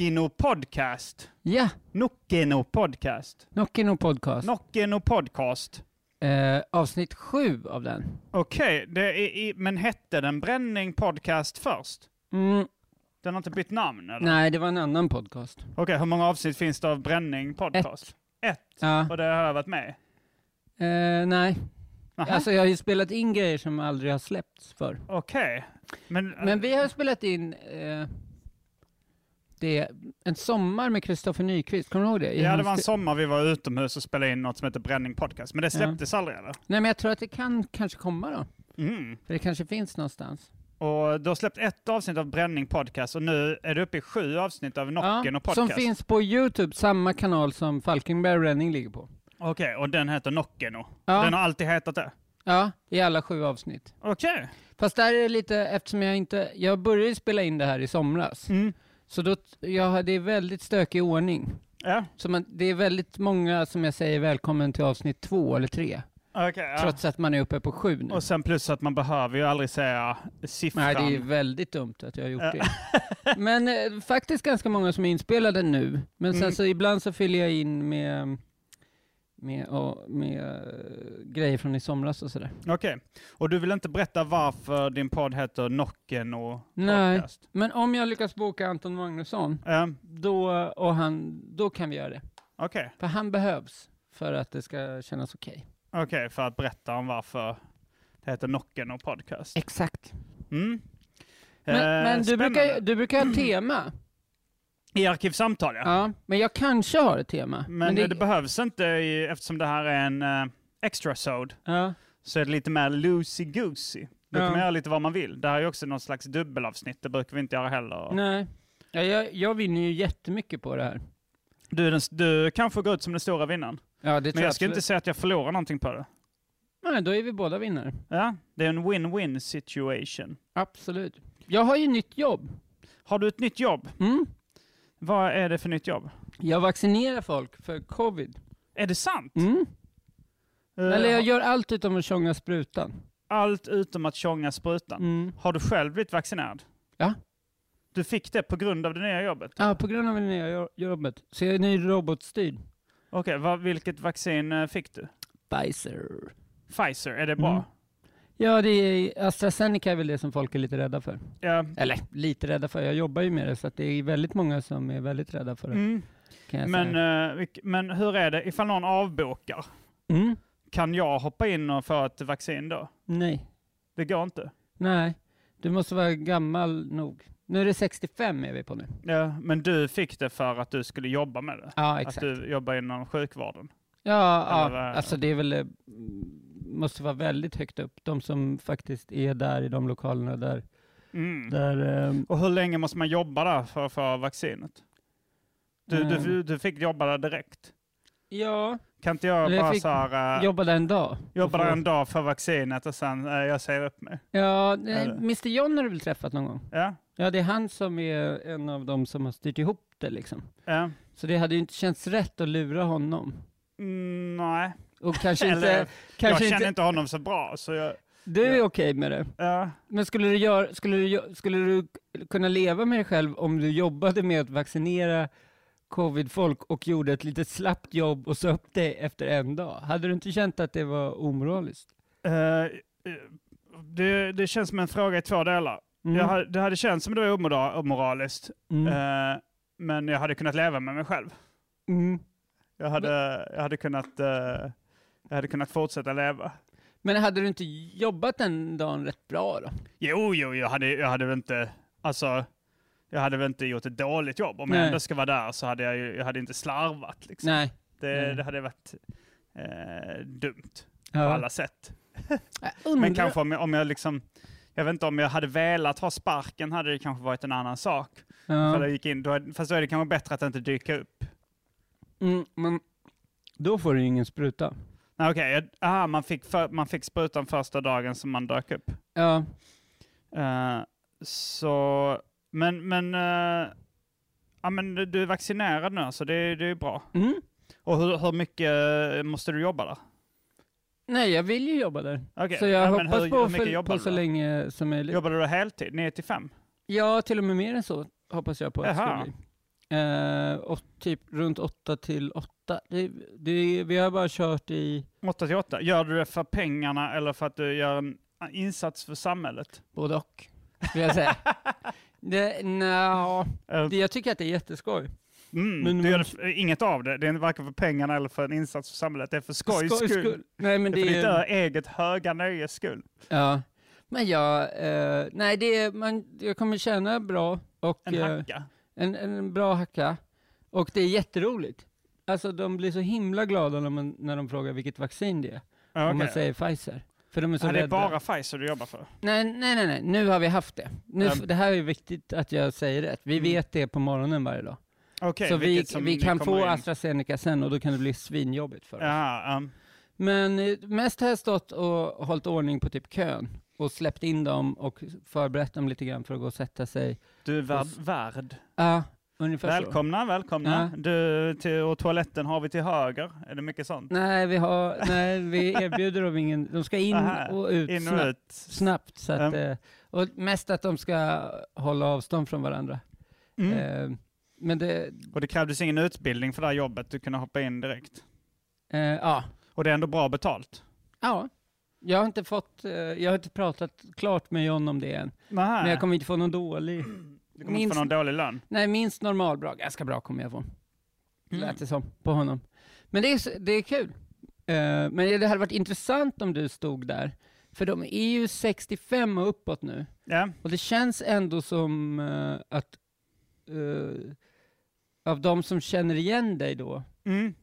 Nokkino Podcast. Ja, Nokkino Podcast. Nockino podcast. Nokkino Podcast. eh, avsnitt sju av den. Okej, i, men hette den Bränning Podcast först? Mm, Den har inte bytt namn eller? nej, det var en annan podcast. Okej, hur många avsnitt finns det av Bränning Podcast? Ett. Ja. Och det har jag varit med. Eh, nej, Aha. alltså jag har ju spelat in grejer som aldrig har släppts för. Okej. Men, Men vi har spelat in eh, det, en sommar med Kristoffer Nyqvist, kommer du ihåg det? I ja, det var en sommar vi var utomhus och spelade in något som heter Bränning Podcast. Men det släpptes aldrig eller? Nej, men jag tror att det kan kanske komma då. Mm. För det kanske finns någonstans. Och du har släppt ett avsnitt av Bränning Podcast och nu är du uppe i sju avsnitt av Nocken och som Podcast. finns på Youtube, samma kanal som Falkenberg Ränning ligger på. Okej, och den heter Nockeno. Ja. Den har alltid hetat det? Ja, i alla sju avsnitt. Okej. Fast där är det lite, eftersom jag inte, jag började spela in det här i somras. Mm. Så då, ja, det är väldigt stökig ordning. Ja. Så man, det är väldigt många som jag säger välkommen till avsnitt två eller tre. Okej, ja. Trots att man är uppe på sju nu. Och sen plus att man behöver ju aldrig säga siffran. Nej, det är väldigt dumt att jag har gjort det. Men eh, faktiskt ganska många som är inspelade nu. Men sen Mm. så ibland så fyller jag in med, med, och, med eh, grejer från i somras och sådär. Okej. Och du vill inte berätta varför din podd heter Nocken och Nej. Podcast? Men om jag lyckas boka Anton Magnusson, Ja, då, och han, då kan vi göra det. Okej, För han behövs för att det ska kännas okej. Okej, för att berätta om varför det heter Nocken och Podcast. Exakt. Mm. Men, Eh, men du, brukar, du brukar ha tema. I Arkivsamtal ja. Ja, men jag kanske har ett tema. Men, det... behövs inte i, eftersom det här är en uh, extra sod ja, så är det lite mer loosey-goosey. Då Ja. kan man göra lite vad man vill. Det här är också någon slags dubbelavsnitt, det brukar vi inte göra heller. nej. Ja, jag, jag vinner ju jättemycket på det här. Du, den, du kanske går ut som den stora vinnaren. Ja, det Men jag ska inte säga att jag förlorar någonting på det. Nej, då är vi båda vinnare. Ja, det är en win-win situation. Absolut. Jag har ju nytt jobb. Har du ett nytt jobb? Mm. Vad är det för nytt jobb? Jag vaccinerar folk för covid. Är det sant? Mm. Eh, Eller jag gör allt utom att tjonga sprutan. Allt utom att tjonga sprutan. Mm. Har du själv blivit vaccinerad? Ja. Du fick det på grund av det nya jobbet? Ja, på grund av det nya jo- jobbet. Så jag är ny robotstyrd. Okej, vad- vilket vaccin eh, fick du? Pfizer. Pfizer, är det bra? Mm. Ja, det är, AstraZeneca är väl det som folk är lite rädda för. Ja. Eller lite rädda för, jag jobbar ju med det, så att det är väldigt många som är väldigt rädda för det. Mm. Men, eh, men hur är det ifall någon avbokar? Mm. Kan jag hoppa in och få ett vaccin då? Nej, Det går inte. nej. Du måste vara gammal nog. Nu är det 65 är vi på nu. Ja, men du fick det för att du skulle jobba med det? Ja, Att exakt. du jobbar inom sjukvården? Ja, Eller ja. alltså det är väl, eh, måste vara väldigt högt upp. De som faktiskt är där i de lokalerna där, Mm. där ehm, Och hur länge måste man jobba där för att få vaccinet? Du, Mm. du, du fick jobba där direkt? ja, Kan inte jag jag bara fick så här, äh, jobbade en dag. jobba där en dag för vaccinet och sen äh, jag säger upp mig? Ja, Eller? Mr John har du väl träffat någon gång? Ja? Ja, det är han som är en av dem som har styrt ihop det liksom. ja. Så det hade ju inte känts rätt att lura honom. Mm, nej. Och kanske Eller, inte... Kanske jag känner inte honom så bra så jag... du är ja. okej med det. Ja. Men skulle du, göra, skulle, du, skulle du kunna leva med dig själv om du jobbade med att vaccinera covid-folk och gjorde ett lite slappt jobb och sa upp dig efter en dag? Hade du inte känt att det var omoraliskt? Eh, det, det känns som en fråga i två delar. Mm. Hade- det hade känts som det var omora- omoraliskt, Mm. eh, men jag hade kunnat leva med mig själv. Mm. Jag hade, jag hade, kunnat, eh, jag hade kunnat fortsätta leva. Men hade du inte jobbat den dagen rätt bra då? Jo, jo, jag hade, jag hade väl inte, alltså, jag hade väl inte gjort ett dåligt jobb. Om Nej. jag ändå ska vara där så hade jag, ju- jag hade inte slarvat. Liksom. Nej. Det, Nej. det hade varit eh, dumt på Ja. alla sätt. Men kanske om jag, om jag liksom, jag vet inte om jag hade velat ha sparken hade det kanske varit en annan sak. Ja. För jag gick in, då, fast då är det kanske bättre att inte dyka upp. Mm, men då får du ju ingen spruta. Okej, aha, man, fick för, man fick sprutan första dagen som man dök upp. Ja. Eh, så, men, men, eh, ja, men du är vaccinerad nu så det, det är bra. Mm. Och hur, hur mycket eh, måste du jobba där? Nej, jag vill ju jobba där. Okej, Så jag ja, men hoppas hur- på, hur på så länge som möjligt. Jobbar du heltid, 9 till 5? Ja, till och med mer än så hoppas jag på att det ska bli. Eh, och typ runt åtta till åtta. Det, det, vi har bara kört i 8 till 8. Gör du det för pengarna eller för att du gör en insats för samhället? både och, vill jag säga. det, nja, Eh, det, jag tycker att det är jätteskoj. Mm, men- du gör det inget av det. Det är varken för pengarna eller för en insats för samhället. Det är för skojs Skojs skull. Nej, men Det är för ditt är... eget höga nöjes skull. Ja. Men jag, eh, nej det är, man, jag kommer tjäna bra och En eh, hacka. En, en bra hacka. Och det är jätteroligt. Alltså de blir så himla glada när, man, när de frågar vilket vaccin det är. Ja, Om man säger Pfizer. För de är så Ja, det är bara Pfizer du jobbar för. Nej, nej, nej, nej, nu har vi haft det. Nu, Ja. Det här är viktigt att jag säger rätt. Vi Mm. vet det på morgonen varje dag. Okej, så vi, vi kan få in. AstraZeneca sen och då kan det bli svinjobbigt för oss. Jaha, um, Men eh, mest har jag stått och hållit ordning på typ kön och släppt in dem och förberett dem lite grann för att gå och sätta sig. Du är värd. Värd. Ja, ungefär så. Välkomna, välkomna. Du, till, och toaletten har vi till höger. Är det mycket sånt? Nej, vi, har, nej, vi erbjuder dem ingen... De ska in och ut In och snabbt. ut. snabbt så att, Ja. eh, och mest att de ska hålla avstånd från varandra. Mm. Eh, men det, Och det krävdes ingen utbildning för det här jobbet. Du kunde hoppa in direkt. eh, ja. Och det är ändå bra betalt. ja. Jag har inte fått, eh, jag har inte pratat klart med John om det än. Nähä. Men jag kommer inte få någon dålig. Du kommer inte få någon dålig lön. Nej, minst normalbra. Ganska bra kommer jag få. Mm. Lät det som på honom. Men det är, det är kul. Eh, men det hade varit intressant om du stod där. För de är ju 65 och uppåt nu. Ja. Och det känns ändå som eh, att av de som känner igen dig då, Mm.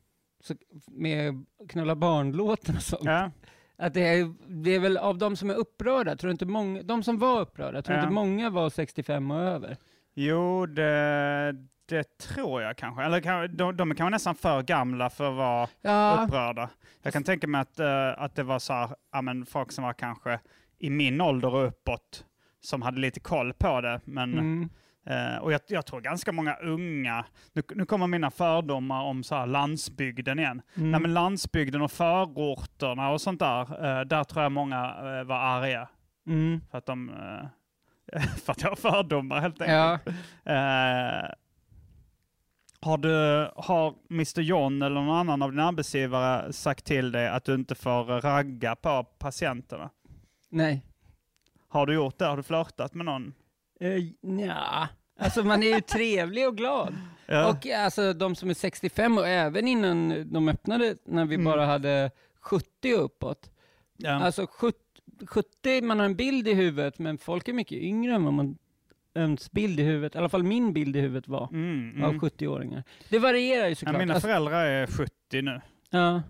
så, med knulla barnlåten och sånt, ja. Att det är, det är väl av de som är upprörda, tror du inte många, de som var upprörda, tror du Ja. inte många var 65 och över? Jo, det, det tror jag kanske. Eller de, de är kanske nästan för gamla för att vara Ja, upprörda. Jag kan tänka mig att, eh, att det var så här, ja, men folk som var kanske i min ålder och uppåt som hade lite koll på det. Men, mm, eh, och jag, jag tror ganska många unga, nu, nu kommer mina fördomar om så landsbygden igen. mm. Nej, men landsbygden och förorterna och sånt där, eh, där tror jag många eh, var arga. mm. För att de för att jag har fördomar helt enkelt. Ja, har, du, har Mr John eller någon annan av dina arbetsgivare sagt till dig att du inte får ragga på patienterna? nej. Har du gjort det? Har du flörtat med någon? Uh, ja, alltså man är ju trevlig och glad. Ja. Och alltså de som är 65 och även innan de öppnade, när vi Mm. bara hade 70 och uppåt. ja. Alltså 70, 70, man har en bild i huvudet, men folk är mycket yngre än vad man ens bild i huvudet, i alla fall min bild i huvudet var, mm, mm. av 70-åringar. Det varierar ju ja, såklart. mina Alltså, föräldrar är 70 nu. ja.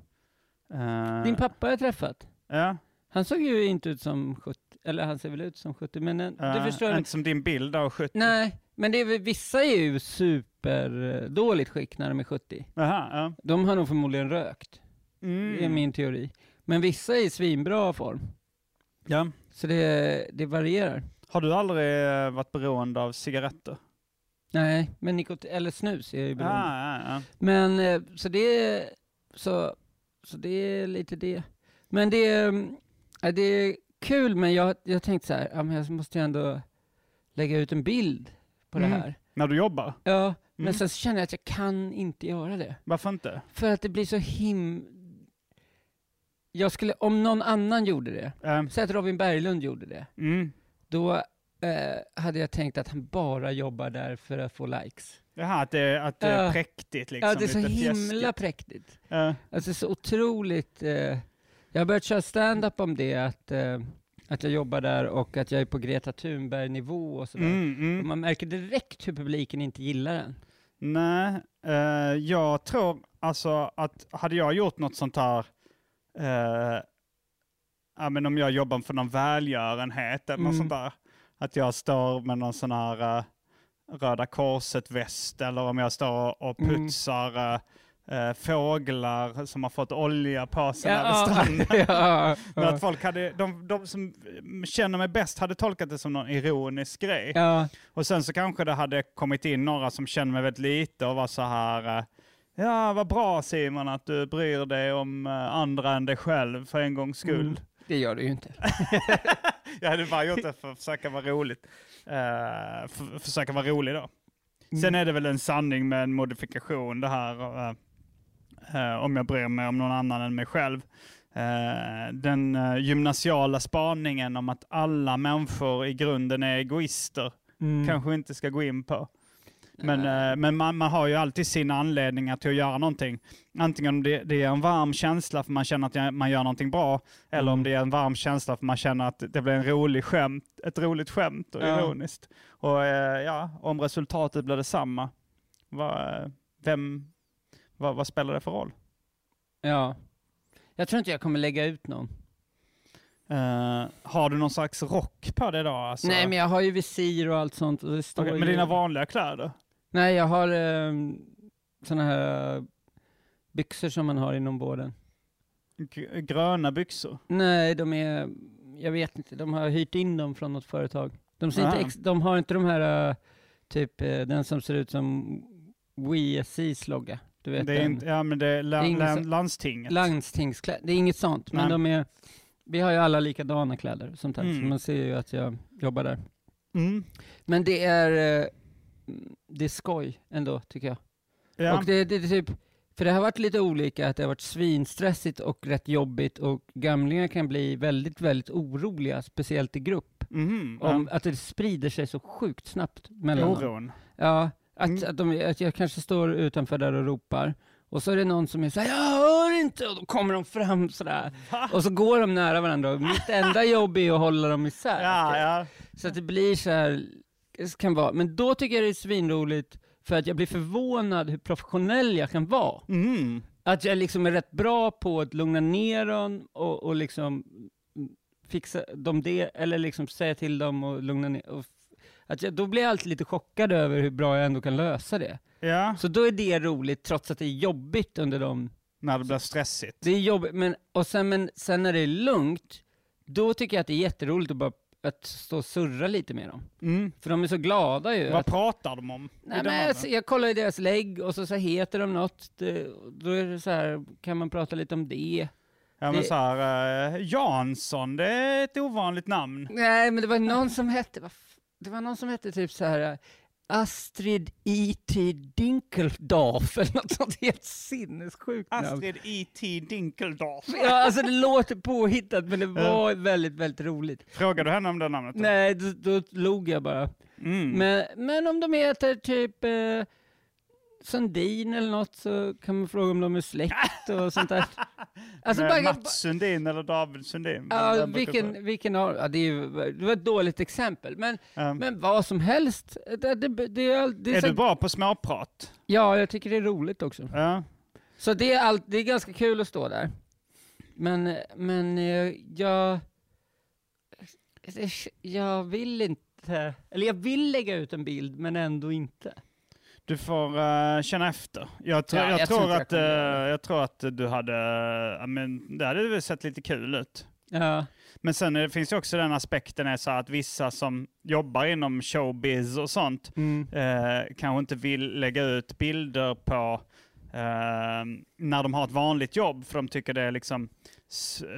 Eh, Din pappa har jag träffat. Ja, Han såg ju inte ut som 70, eller han ser väl ut som 70, men eh, du eh, förstår. Inte som din bild av 70. Nej, men det är, väl- vissa är ju superdåligt skick när de är 70. Jaha, ja. De har nog förmodligen rökt, Mm. det är min teori. Men vissa är i svinbra form, ja. så det, det varierar. Har du aldrig eh, varit beroende av cigaretter? Nej, men nikot eller snus är jag ju beroende av. Ah, ja, ja. Men eh, så det är, så, så det är lite det. Men det är, mm, ja, det är kul, men jag, jag tänkte så här, ja, jag måste ju ändå lägga ut en bild på Mm. det här. När du jobbar? Ja, men Mm. sen så känner jag att jag kan inte göra det. Varför inte? För att det blir så him... Jag skulle, om någon annan gjorde det, Eh, säg att Robin Berglund gjorde det, mm. då eh, hade jag tänkt att han bara jobbar där för att få likes. Jaha, att det, att det är Ja. präktigt liksom. ja, det är så himla fjäskigt. präktigt. Ja. Alltså så otroligt... Eh, jag har börjat köra stand-up om det, att, eh, att jag jobbar där och att jag är på Greta Thunberg-nivå och sådär. Mm, mm. Och man märker direkt hur publiken inte gillar den. Nej, eh, jag tror alltså att hade jag gjort något sånt här, eh, ja, men om jag jobbar för någon välgörenhet eller något Mm. sånt där, att jag står med någon sån här eh, Röda Korset-väst eller om jag står och Mm. putsar eh, eh, fåglar som har fått olja på sig över Ja, stranden. ja, Men att folk hade, de, de som känner mig bäst hade tolkat det som någon ironisk grej. ja, Och sen så kanske det hade kommit in några som känner mig väldigt lite och var så här, eh, ja vad bra Simon att du bryr dig om eh, andra än dig själv för en gångs skull. Mm. det gör du ju inte. Jag hade bara gjort det för att försöka vara roligt. Eh, för, försöka vara rolig då. Sen är det väl en sanning med en modifikation det här, eh, om jag bryr mig om någon annan än mig själv. Eh, den eh, gymnasiala spaningen om att alla människor i grunden är egoister Mm. kanske inte ska gå in på. Men, eh, men man, man har ju alltid sina anledningar till att göra någonting. Antingen om det, det är en varm känsla för man känner att man gör någonting bra, eller om Mm. det är en varm känsla för man känner att det blir en rolig skämt, ett roligt skämt och Ja. ironiskt. Och eh, ja, om resultatet blir detsamma, vad, eh, vem, vad, vad spelar det för roll? Ja. Jag tror inte jag kommer lägga ut någon. Eh, har du någon slags rock på dig då? Alltså? Nej, men jag har ju visir och allt sånt. Och det ju... med dina vanliga kläder? Nej, jag har um, såna här eh, byxor som man har inom vården. G- gröna byxor? Nej, de är, jag vet inte, de har hyrt in dem från något företag. De, ser inte Aha. ex, de har inte de här, eh, typ eh, den som ser ut som WeSCs logga. Du vet Det är inte, ja men det är, la, Det är ingen la, så- landstinget. Landstingskläder, det är inget sånt, men Nej. de är, vi har ju alla likadana kläder, sånt här, så Mm. man ser ju att jag jobbar där. Mm. Men det är, eh, det är skoj ändå, tycker jag. Ja. Och det, det, är typ, för det har varit lite olika, att det har varit svinstressigt och rätt jobbigt och gamlingar kan bli väldigt, väldigt oroliga, speciellt i grupp. Mhm, Om att det sprider sig så sjukt snabbt mellan dem. Oron. Ja, att, Mm. att, de, att jag kanske står utanför där och ropar och så är det någon som är såhär, jag hör inte, och då kommer de fram sådär. Och så går de nära varandra och mitt enda jobb är att hålla dem isär. Ja, ja. Så att det blir så här, kan vara, men då tycker jag det är svinroligt för att jag blir förvånad hur professionell jag kan vara. Mm. Att jag liksom är rätt bra på att lugna ner dem och, och liksom fixa dem det, eller liksom säga till dem och lugna ner. Och att jag, då blir jag alltid lite chockad över hur bra jag ändå kan lösa det. ja, Så då är det roligt, trots att det är jobbigt under dem. när det blir stressigt. Det är jobbigt, men, och sen, men sen när det är lugnt, då tycker jag att det är jätteroligt att bara att stå och surra lite med dem. Mm. För de är så glada ju. Vad att, pratar de om? nej, men jag, jag kollar i deras lägg och så, så heter de något. Det, då är det så här, kan man prata lite om det? ja, men det- så här, eh, Jansson, det är ett ovanligt namn. Nej, men det var någon som hette, vad det var någon som hette typ så här Astrid E.T. Dinkeldorf eller något sånt helt sinnessjukt namn. Astrid E.T. Dinkeldorf. Ja, alltså det låter påhittat men det var väldigt, väldigt roligt. Frågar du henne om det namnet? då? Nej, då, då log jag bara. Mm. Men, men om de heter typ eh, Sundin eller något så kan man fråga om de är släkt och sånt där. Alltså bara, Mats Sundin eller David Sundin? Ja, vilken, vilken av, ja, det, är, ju- det var ett dåligt exempel, men, Ja. men vad som helst. Det, det, det, det är Är så, du bra på småprat? Ja, jag tycker det är roligt också. Ja. Så det är, allt, det är ganska kul att stå där. Men, men eh, jag, jag vill inte, eller jag vill lägga ut en bild, men ändå inte. Du får eh, känna efter. Jag, tror- Ja, jag, jag tror jag att, kommer göra eh, jag tror att du hade, ja, men det hade sett lite kul ut. Ja, Men sen är det, finns ju också den aspekten är så att vissa som jobbar inom showbiz och sånt mm. eh, kanske inte vill lägga ut bilder på eh, när de har ett vanligt jobb för de tycker det liksom s-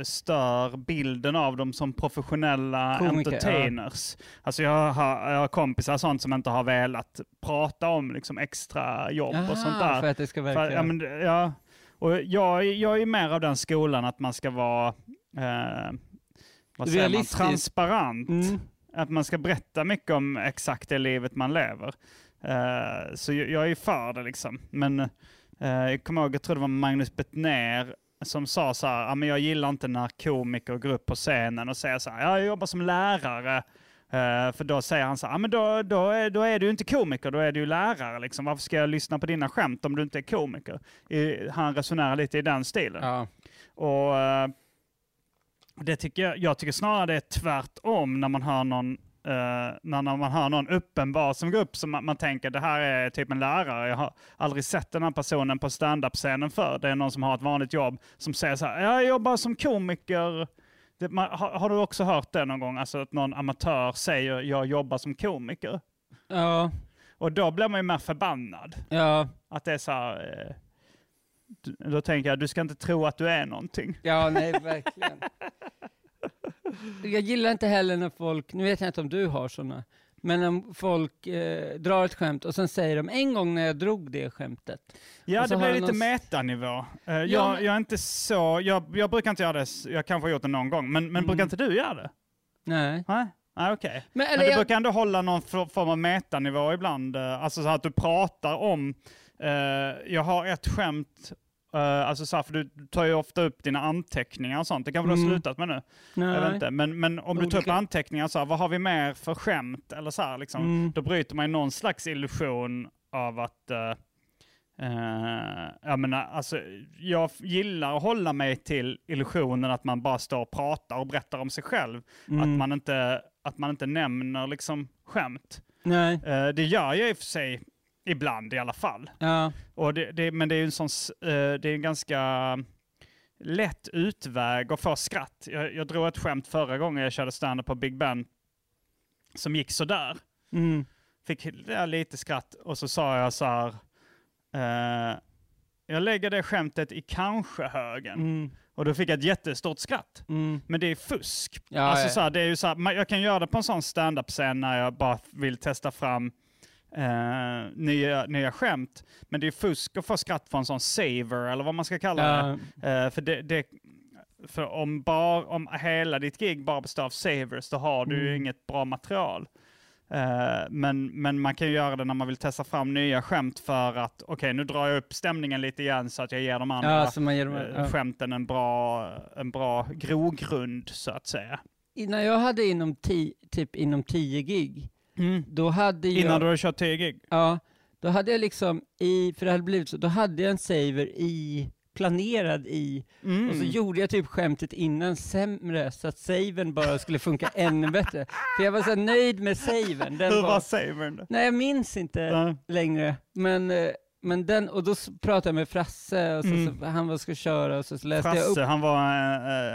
stör bilden av dem som professionella Komiker, entertainers. Alltså jag har, jag har kompisar sånt som inte har velat prata om liksom extra jobb och sånt där. för att det ska verka... För, ja, men, ja. Och jag, jag är mer av den skolan att man ska vara eh, vad säger man, transparent. mm. Att man ska berätta mycket om exakt det livet man lever. Eh, så jag, jag är för det liksom. Men eh, jag kommer ihåg, jag tror det var Magnus Bettner som sa så här, "Ja, men jag gillar inte när komiker går upp på scenen och säger så här, "Ja, jag jobbar som lärare. Eh, för då säger han så här, "Ja, men då, då, är, då är du inte komiker, då är du lärare. Liksom. Varför ska jag lyssna på dina skämt om du inte är komiker? I, han resonerar lite i den stilen. Ja. Och eh, det tycker jag, jag tycker snarare det är tvärtom när man hör någon eh, när, när man hör någon uppenbar som går upp som man, man tänker det här är typ en lärare. Jag har aldrig sett den här personen på standup-scenen för. Det är någon som har ett vanligt jobb som säger så här, jag jobbar som komiker. Det, man, har, har du också hört det någon gång? Alltså att någon amatör säger jag jobbar som komiker. Ja, Och då blir man ju mer förbannad. ja, Att det är så här, du- då tänker jag, du ska inte tro att du är någonting. ja, nej verkligen. Jag gillar inte heller när folk, nu vet jag inte om du har sådana, men om folk eh, drar ett skämt och sen säger de en gång när jag drog det skämtet. Ja, det blir lite någon- metanivå. Eh, jag, Ja, men- jag är inte så, jag, jag brukar inte göra det, jag kanske har gjort det någon gång, men, men Mm. brukar inte du göra det? Nej. Nej, Nej okej. Men, Men eller du jag, brukar ändå hålla någon form av metanivå ibland, eh, alltså så att du pratar om, eh, jag har ett skämt, eh, alltså för du tar ju ofta upp dina anteckningar och sånt, det kanske du har Mm. slutat med nu? Jag vet nej. inte. Men, men om du tar upp anteckningar, så här, vad har vi mer för skämt? Eller så här, liksom, Mm. Då bryter man ju någon slags illusion av att eh, eh, jag, menar, alltså, jag gillar att hålla mig till illusionen att man bara står och pratar och berättar om sig själv. Mm. Att, man inte, att man inte nämner liksom, skämt. Nej. Eh, det gör jag i och för sig ibland i alla fall. Ja. Och det, det, men det är ju en sån, eh, det är en ganska lätt utväg att få skratt. Jag, jag drog ett skämt förra gången jag körde stand på Big Ben som gick sådär. Mm. Fick lite skratt och så sa jag så här. eh, jag lägger det skämtet i kanske-högen. Mm. Och då fick jag ett jättestort skratt. Mm. Men det är fusk. Ja, alltså. Så här, det är ju så här, jag kan göra det på en sån stand-up-scen när jag bara vill testa fram eh, nya, nya skämt. Men det är fusk att få skratt från sån saver, eller vad man ska kalla det. Eh, för det, det för om, bara, om hela ditt gig bara består av savers, då har du ju Mm. inget bra material. Eh, men, men man kan ju göra det när man vill testa fram nya skämt för att, okej nu drar jag upp stämningen lite igen så att jag ger de andra Ja, så man ger dem, ja. skämten en bra, en bra grogrund så att säga. När jag hade inom ti, typ inom tio gig, då hade jag... Innan du har kört 10 gig? Ja, då hade jag liksom i, för det hade blivit så, då hade jag en saver i, planerad i, Mm. och så gjorde jag typ skämtet innan sämre, så att savern bara skulle funka ännu bättre. För jag var så nöjd med savern. Den Hur var, var savern nej, jag minns inte Ja. längre. Men, eh, men den, och då pratade jag med Frasse, och så, Mm. så, han var ska köra, och så, så läste jag Frasse, upp. han var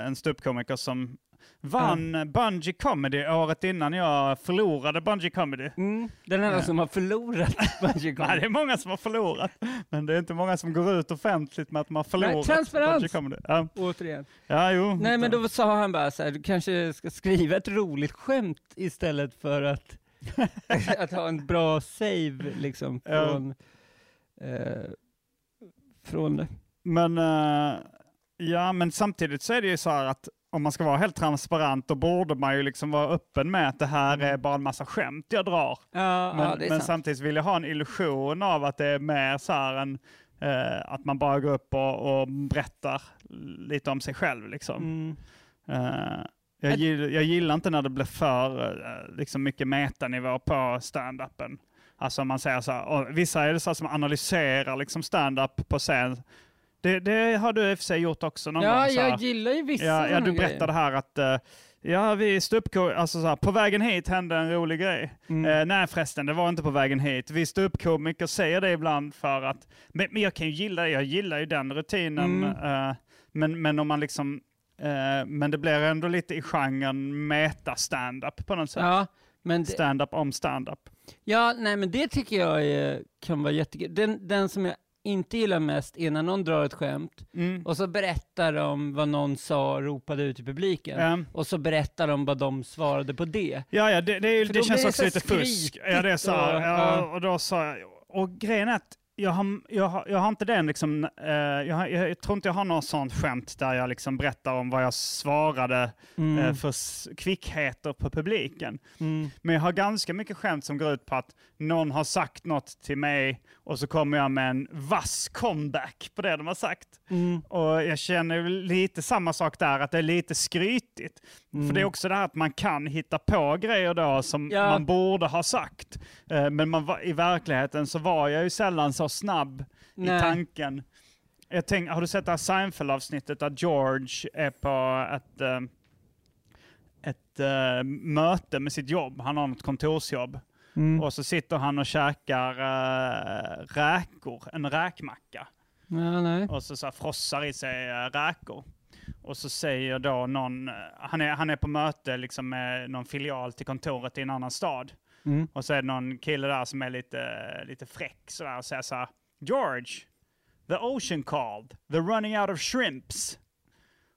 eh, en ståuppkomiker som vann ja. Bungee Comedy året innan jag förlorade Bungee Comedy. Mm, den enda Ja. som har förlorat Bungee Nej, det är många som har förlorat. Men det är inte många som går ut offentligt med att de har förlorat transparens. Bungee Comedy. Ja, Återigen. ja jo. Nej men då sa han bara så här, du kanske ska skriva ett roligt skämt istället för att, att ha en bra save liksom Ja. från, eh, från det. Men, eh, ja, men samtidigt så är det ju så här att om man ska vara helt transparent då borde man ju liksom vara öppen med att det här är bara en massa skämt jag drar. Ja, Men, ja men samtidigt vill jag ha en illusion av att det är mer så här en, eh, att man bara går upp och, och berättar lite om sig själv. Liksom. Mm. Eh, jag, gillar, jag gillar inte när det blir för eh, liksom mycket metanivå på stand-upen. Alltså man säger så här, vissa är det så som analyserar liksom stand-up på scen. Det, det har du i och för sig gjort också någon Ja, gång. här. jag gillar ju vissa Ja, ja, du berättade här att eh, ja, vi alltså så här, på vägen hit hände en rolig grej. Mm. Eh, nej förresten, det var inte på vägen hit. Vi ståuppkomiker säger det ibland för att, men, men jag kan ju gilla, jag gillar ju den rutinen. Mm. eh, men, men om man liksom, men det blir ändå lite i genren meta-standup på något sätt. Ja, men Stand-up om stand-up. ja, nej men det tycker jag är, kan vara jättekul. Den, den som jag inte gillar mest är när någon drar ett skämt Mm. och så berättar de vad någon sa, ropade ut i publiken. Ehm, Och så berättar de vad de svarade på det. Ja, ja, det, det, det känns också så lite fusk. Ja, det är så. och- ja. och då sa jag, och grejen är att jag, har, jag, har, jag har inte den liksom, eh, jag, har, jag, tror inte jag har något sånt skämt där jag liksom berättar om vad jag svarade Mm. eh, för kvickheter på publiken. Men jag har ganska mycket skämt som går ut på att någon har sagt något till mig och så kommer jag med en vass comeback på det de har sagt. Mm. Och jag känner lite samma sak där, att det är lite skrytigt. För det är också det här att man kan hitta på grejer då som Mm. Ja. man borde ha sagt. Eh, Men man i verkligheten så var jag ju sällan så snabb Nej. i tanken. Jag tänk, har du sett det här Seinfeld-avsnittet där George är på ett, eh, ett eh, möte med sitt jobb? Han har något kontorsjobb. Mm. Och så sitter han och käkar uh, räkor, en räkmacka. Ja. Och så, så här frossar i sig uh, räkor. Och så säger då någon, han är, han är på möte liksom med någon filial till kontoret i en annan stad. Mm. Och så är det någon kille där som är lite, lite fräck sådär och säger så här, George, the ocean called, they're running out of shrimps.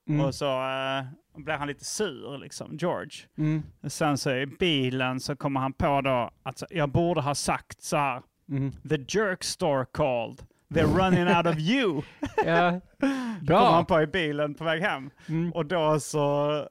Mm. Och så uh, blir han lite sur liksom, George. Mm. Och sen så i bilen så kommer han på då att jag borde ha sagt så här, Mm. the jerk store called, they're running out of you. Ja. kommer Bra. han på i bilen på väg hem. Mm. Och då så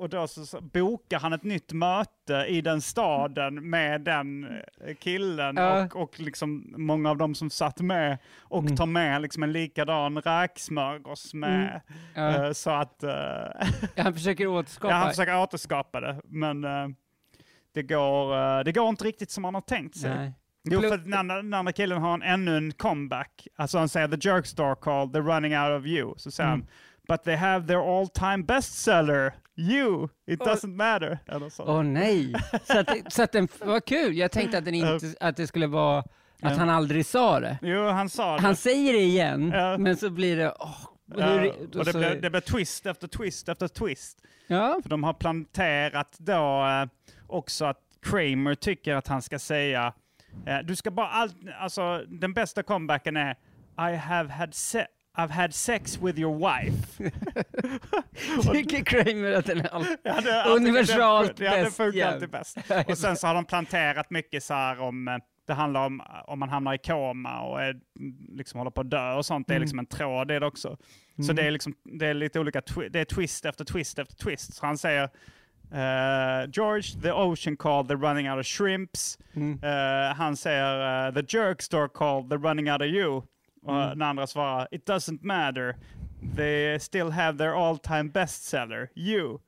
och då så, bokar han ett nytt möte i den staden med den eh, killen Ja. och, och liksom många av dem som satt med och Mm. tar med liksom en likadan räksmörgås med. Ja. eh, så att eh, Han försöker återskapa. ja, han försöker återskapa det. Men det, går, det går inte riktigt som han har tänkt sig. Nej. Jo, för den andra, killen har en, ännu en comeback. Alltså han säger the jerk store called, they're running out of you. Så säger Mm. han, but they have their all time bestseller, you, it doesn't matter. Eller så. Åh nej. Så att, det- så att den, vad kul. Jag tänkte att, den inte, att det skulle vara att Ja. han aldrig sa det. Jo, han sa det. Han säger det igen, Ja. men så blir det... Ja, hur, och det så- blir, det blir twist efter twist efter twist. ja. För de har planterat då eh, också att Kramer tycker att han ska säga, eh, du ska bara allt, alltså den bästa comebacken är I have had se- I've had sex with your wife. Tycker Kramer att den är all... Universalt det, ja, bäst funkar alltid bäst. Och sen så har de planterat mycket så här om, eh, det handlar om om man hamnar i koma och är, mm, liksom håller på att dö och sånt. Det är Mm. liksom en tråd det också. Så det är, liksom, det är lite olika, det är twist efter twist efter twist. Så han säger eh, George, the ocean called, they're running out of shrimps. Mm. Eh, han säger eh, the jerk store called, they're running out of you. Och Mm. den andra svarar it doesn't matter. They still have their all time bestseller, you.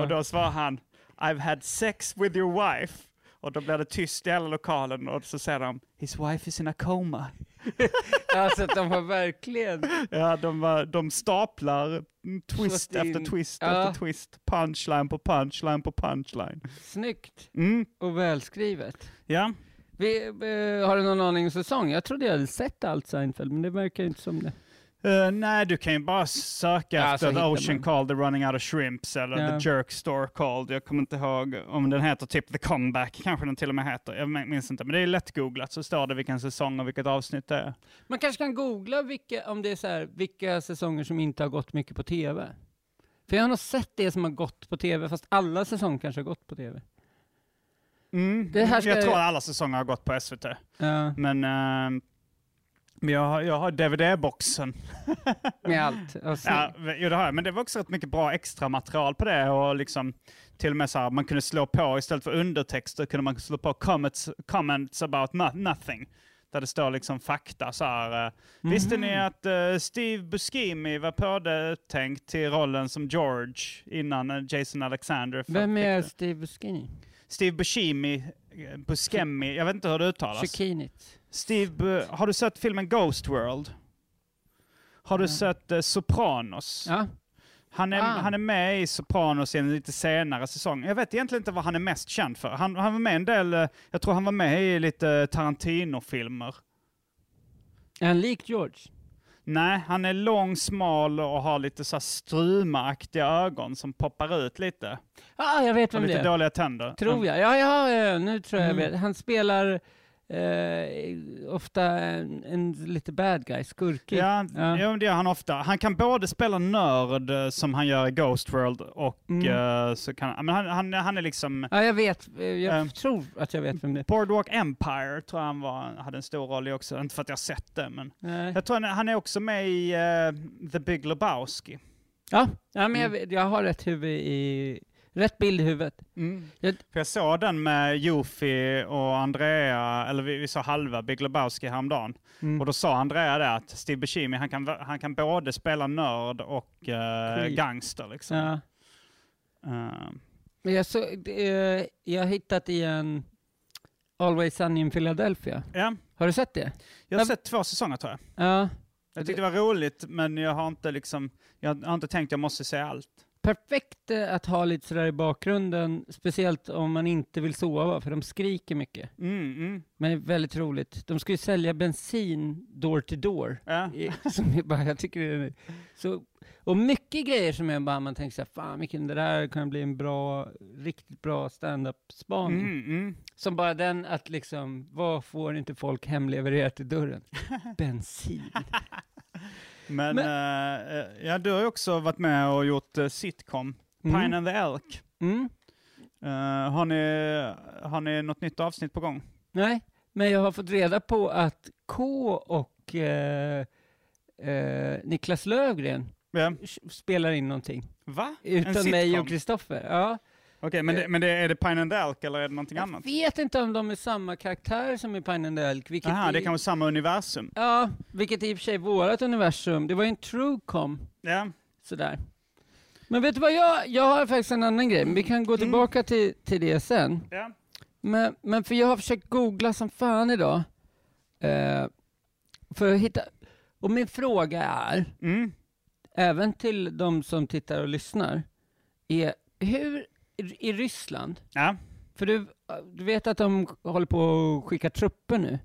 Och då svarar han I've had sex with your wife. Och då blir det tyst i hela lokalen och så säger de His wife is in a coma. Alltså de har verkligen... Ja, de, var- de staplar twist in. efter twist Ja. efter twist. Punchline på punchline på punchline. Snyggt Mm, och välskrivet. ja. Vi, eh, har du någon aning om säsong? Jag trodde jag hade sett allt Seinfeld, men det verkar inte som det. Eh, nej, du kan ju bara söka Ja, så efter The hittar Ocean man. Called, The Running Out of Shrimps eller Ja. The Jerk Store Called. Jag kommer inte ihåg om den heter typ The Comeback, kanske den till och med heter. Jag minns inte, men det är lättgooglat så står det vilken säsong och vilket avsnitt det är. Man kanske kan googla vilka, om det är så här, vilka säsonger som inte har gått mycket på tv. För jag har nog sett det som har gått på tv, fast alla säsonger kanske har gått på tv. Mm. Det här ska- Jag tror alla säsonger har gått på SVT. Ja, Men men jag har, jag har DVD-boxen. med allt. Ja, jo, det har jag. Men det var också rätt mycket bra extra material på det. Och liksom, till och med så här, man kunde slå på, istället för undertexter, kunde man slå på comments, comments about no- nothing. Där det står liksom fakta så här. eh, Visste ni att eh, Steve Buscemi var påtänkt till rollen som George innan eh, Jason Alexander Vem är? Steve Buscemi? Steve Buscemi, eh, Buscemi, jag vet inte hur det uttalas. Chikinit. Steve, har du sett filmen Ghost World? Har du sett eh, Sopranos? Ja. Han är, Ah. han är med i Sopranos i en lite senare säsong. Jag vet egentligen inte vad han är mest känd för. Han, han var med en del, eh, jag tror han var med i lite Tarantino-filmer. Är han lik George? Nej, han är lång, smal och har lite så strumaaktiga ögon som poppar ut lite. Ja, ah, jag vet Och vem det lite är. dåliga tänder. Tror jag. Ja, ja, ja, nu tror jag Mm. jag vet. Han spelar eh, ofta en, en lite bad guy, skurkig. Ja, Ja. ja. det gör han ofta. Han kan både spela nörd eh, som han gör i Ghost World och Mm. eh, så kan han, men han, han, han är liksom Ja, jag vet. Jag Ehm. tror att jag vet vem det är. Boardwalk Empire tror jag han var, hade en stor roll i också. Inte för att jag har sett det, men Nej. jag tror han, är- han är också med i The Big Lebowski. Ja, ja men jag, Mm. vet- jag har rätt huvud i... Rätt bild i huvudet. Jag- För jag såg den med Jofi och Andrea, eller vi, vi såg halva Big Lebowski häromdagen. Mm. Och då sa Andrea det att Steve Buscemi, han kan, han kan både spela nörd och Creep. gangster liksom. Ja. Men jag, så, eh, jag har hittat i en Always Sunny in Philadelphia. ja, Har du sett det? jag har sett två säsonger tror jag. Ja. Jag tyckte det var roligt, men jag har inte liksom, jag har inte tänkt jag måste se allt. Perfekt eh, att ha lite sådär i bakgrunden, speciellt om man inte vill sova, för de skriker mycket. Mm, mm. Men det är väldigt roligt. De ska ju sälja bensin door to door. Ja. I- Som är bara, jag tycker det är så, och mycket grejer som är bara, man tänker såhär, fan vilken, det där kan bli en bra, riktigt bra stand-up-spaning. Mm, mm. Som bara den att liksom, vad får inte folk hemlevererat till dörren? Bensin. Men, Men- eh, eh, ja, du har ju också varit med och gjort uh, sitcom, Mm. Pine and the Elk. Mm. Eh, har, ni, har ni något nytt avsnitt på gång? Nej, men jag har fått reda på att K och eh, eh, Niklas Lövgren s- spelar in någonting. Va? Utan mig och Kristoffer. Ja. Okej, men, det, men det, är det Pine and Elk eller är det någonting Jag annat? vet inte om de är samma karaktär som i Pine and Elk. Vilket Aha, det kan vara samma universum. Ja, vilket i och för sig är vårat universum. Det var ju en truecom, Ja. sådär. Men vet du vad, jag, jag har faktiskt en annan grej, vi kan gå tillbaka till, till det sen. ja. Men, men för jag har försökt googla som fan idag. Eh, för att hitta... Och min fråga är, Mm. även till de som tittar och lyssnar, är hur i Ryssland, Ja. för du, du vet att de håller på att skicka trupper nu.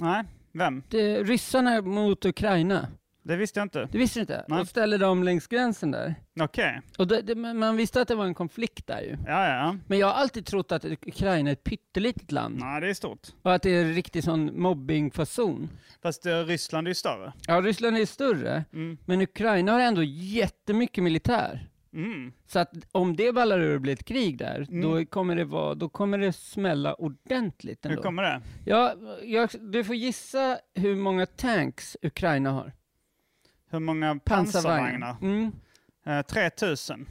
Nej, vem? Det, ryssarna mot Ukraina, Det visste jag inte. det visste du inte? Nej. Och ställer dem längs gränsen där. Okej. Och det, det, men man visste att det var en konflikt där ju. Ja, ja. Men jag har alltid trott att Ukraina är ett pyttelitet land. Nej, det är stort. Och att det är en riktig sån mobbingfason. Fast eh, Ryssland är ju större. Ja, Ryssland är större, Mm. men Ukraina har ändå jättemycket militär. Mm. Så att om det ballar ur och blir ett krig där, Mm. då, kommer det vara, då kommer det smälla ordentligt Hur ändå. kommer det? Ja, jag, du får gissa hur många tanks Ukraina har. Hur många pansarvagnar? Pansarvagnar. Mm. Eh, 3000.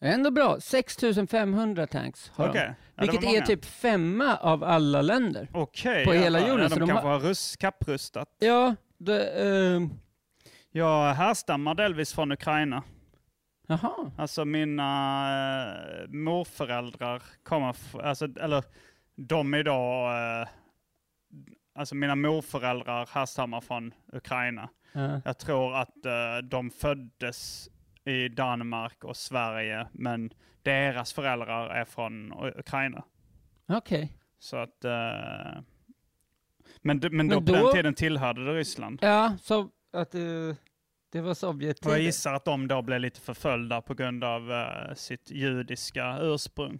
Ändå bra. 6500 tanks har Okej. de. Ja, Vilket är typ femma av alla länder. Okej. på hela jorden, Ja, så de, kanske har- har rus- kapprustat. Ja, det, eh, Jag härstammar delvis från Ukraina. Jaha. Alltså mina äh, morföräldrar kommer, f- alltså, eller de då, eh, alltså mina morföräldrar härstammar från Ukraina. Ja. Jag tror att eh, de föddes i Danmark och Sverige, men deras föräldrar är från U- Ukraina. Okej. Så att, eh, men, d- men då Men på då- den tiden tillhörde det Ryssland. Ja, så att eh, det var Och Sovjettiden. jag gissar att de då blev lite förföljda på grund av eh, sitt judiska ursprung.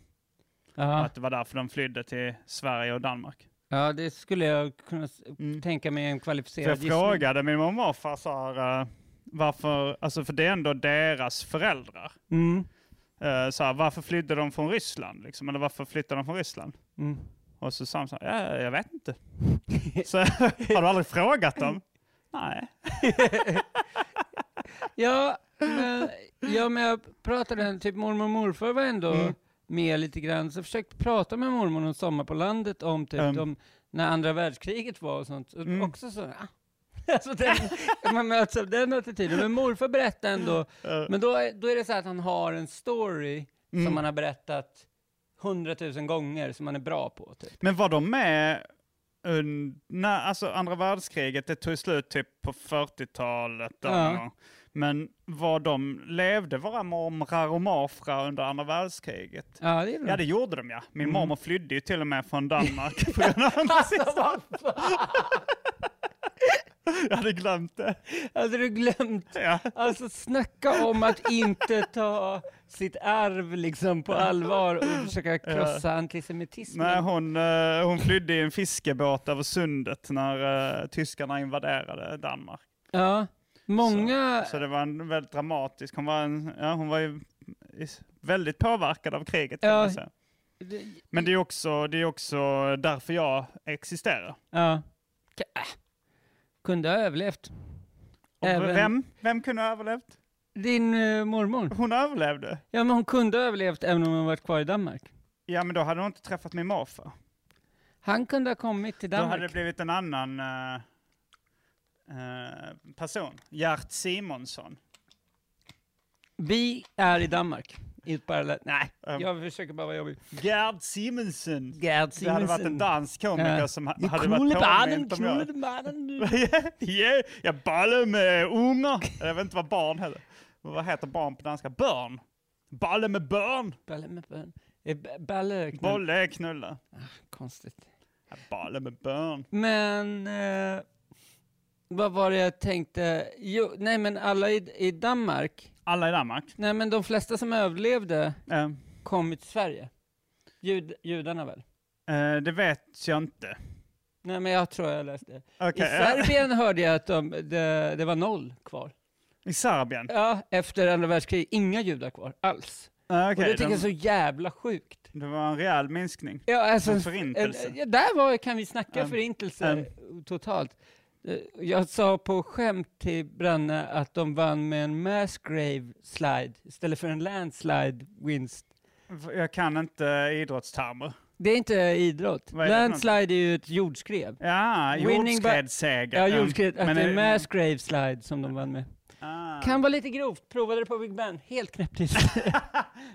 Ja. att det var därför de flydde till Sverige och Danmark. ja, det skulle jag kunna Mm. tänka mig en kvalificerad jag gissning. frågade min mormor och morfar så här, eh, varför, alltså för det är ändå deras föräldrar. Mm. Eh, så här, varför flydde de från Ryssland? Liksom? Eller varför flyttade de från Ryssland? Mm. Och så sa de så här, ja, jag vet inte. så har du aldrig frågat dem? Nej. Ja, men, ja, men jag pratade, typ mormor och morfar var ändå Mm. med lite grann, så jag försökte prata med mormor om Sommar på landet om typ Mm. de, när andra världskriget var och sånt. Och Mm. Också så, ah. alltså den, man möts av den attityden. Men morfar berättade ändå, Eh, men då är, då är det så att han har en story Mm. som han har berättat hundratusen gånger som han är bra på. Typ. Men var de med när alltså andra världskriget, det tog slut typ på 40-talet. där Ja. Men var de, levde våra mormrar och morfrar under andra världskriget? Ja, det. Ja det gjorde de ja. Min Mm. mormor flydde ju till och med från Danmark på grund av Alltså, vad? Jag hade glömt det. Hade du glömt? Ja. Alltså snacka om att inte ta sitt arv liksom på allvar och försöka krossa antisemitismen. Nej, hon, eh, hon flydde i en fiskebåt över sundet när eh, tyskarna invaderade Danmark. Ja, många... Så det var en väldigt dramatisk, hon var, en, ja, hon var ju väldigt påverkad av kriget kan Ja. man säga. Men det är också, det är också därför jag existerar. Ja. Äh. Kunde ha överlevt. Även- vem, vem kunde ha överlevt? Din uh, mormor. Hon överlevde. Ja, men hon kunde ha överlevt även om hon varit kvar i Danmark. Ja, men då hade hon inte träffat min morfar. Han kunde ha kommit till Då hade Danmark. det blivit en annan eh, eh, person. Gert Simonsson. Vi är i Danmark. I ett parallellt... Nej, Um. jag försöker bara vara jobbig. Gerd Simonsen. Gerd Det hade varit en dansk komiker Ja. som ha- De hade varit påmint om jag. barnen. Ja, jag ballar med ungar. Jag vet inte vad barn heter. Vad heter barn på danska? Barn. Balle med barn. Balle med barn. Eh, Balle, knull. Bolle är knulla. Konstigt. Ja, Balle med barn. Men eh, vad var det jag tänkte? Jo, nej men alla i, i Danmark, Alla i Danmark. nej men de flesta som överlevde Eh, kom till Sverige. Jud, judarna väl? eh, det vet jag inte. Nej men jag tror jag läste. Okej, I. Serbien hörde jag att de, det, det var noll kvar. I Serbien? Ja, efter andra världskriget, inga judar kvar alls. Ah, och okej, det tycker jag är de- så jävla sjukt. Det var en rejäl minskning. Ja, alltså, En förintelse. en- ja, där var, kan vi snacka Um, förintelse totalt. Eh, Jag sa på skämt till Branne att de vann med en mass grave slide istället för en landslide winst. Jag kan inte idrottstermer. Det är inte idrott. Är Landslide är ju ett jordskred. Ja, jordskredsseger. Ja, jordskred. Att Men det är det- mass grave slide som de vann med. Ah. Kan vara lite grovt. Provade det på Big Ben. Helt knäpptyst.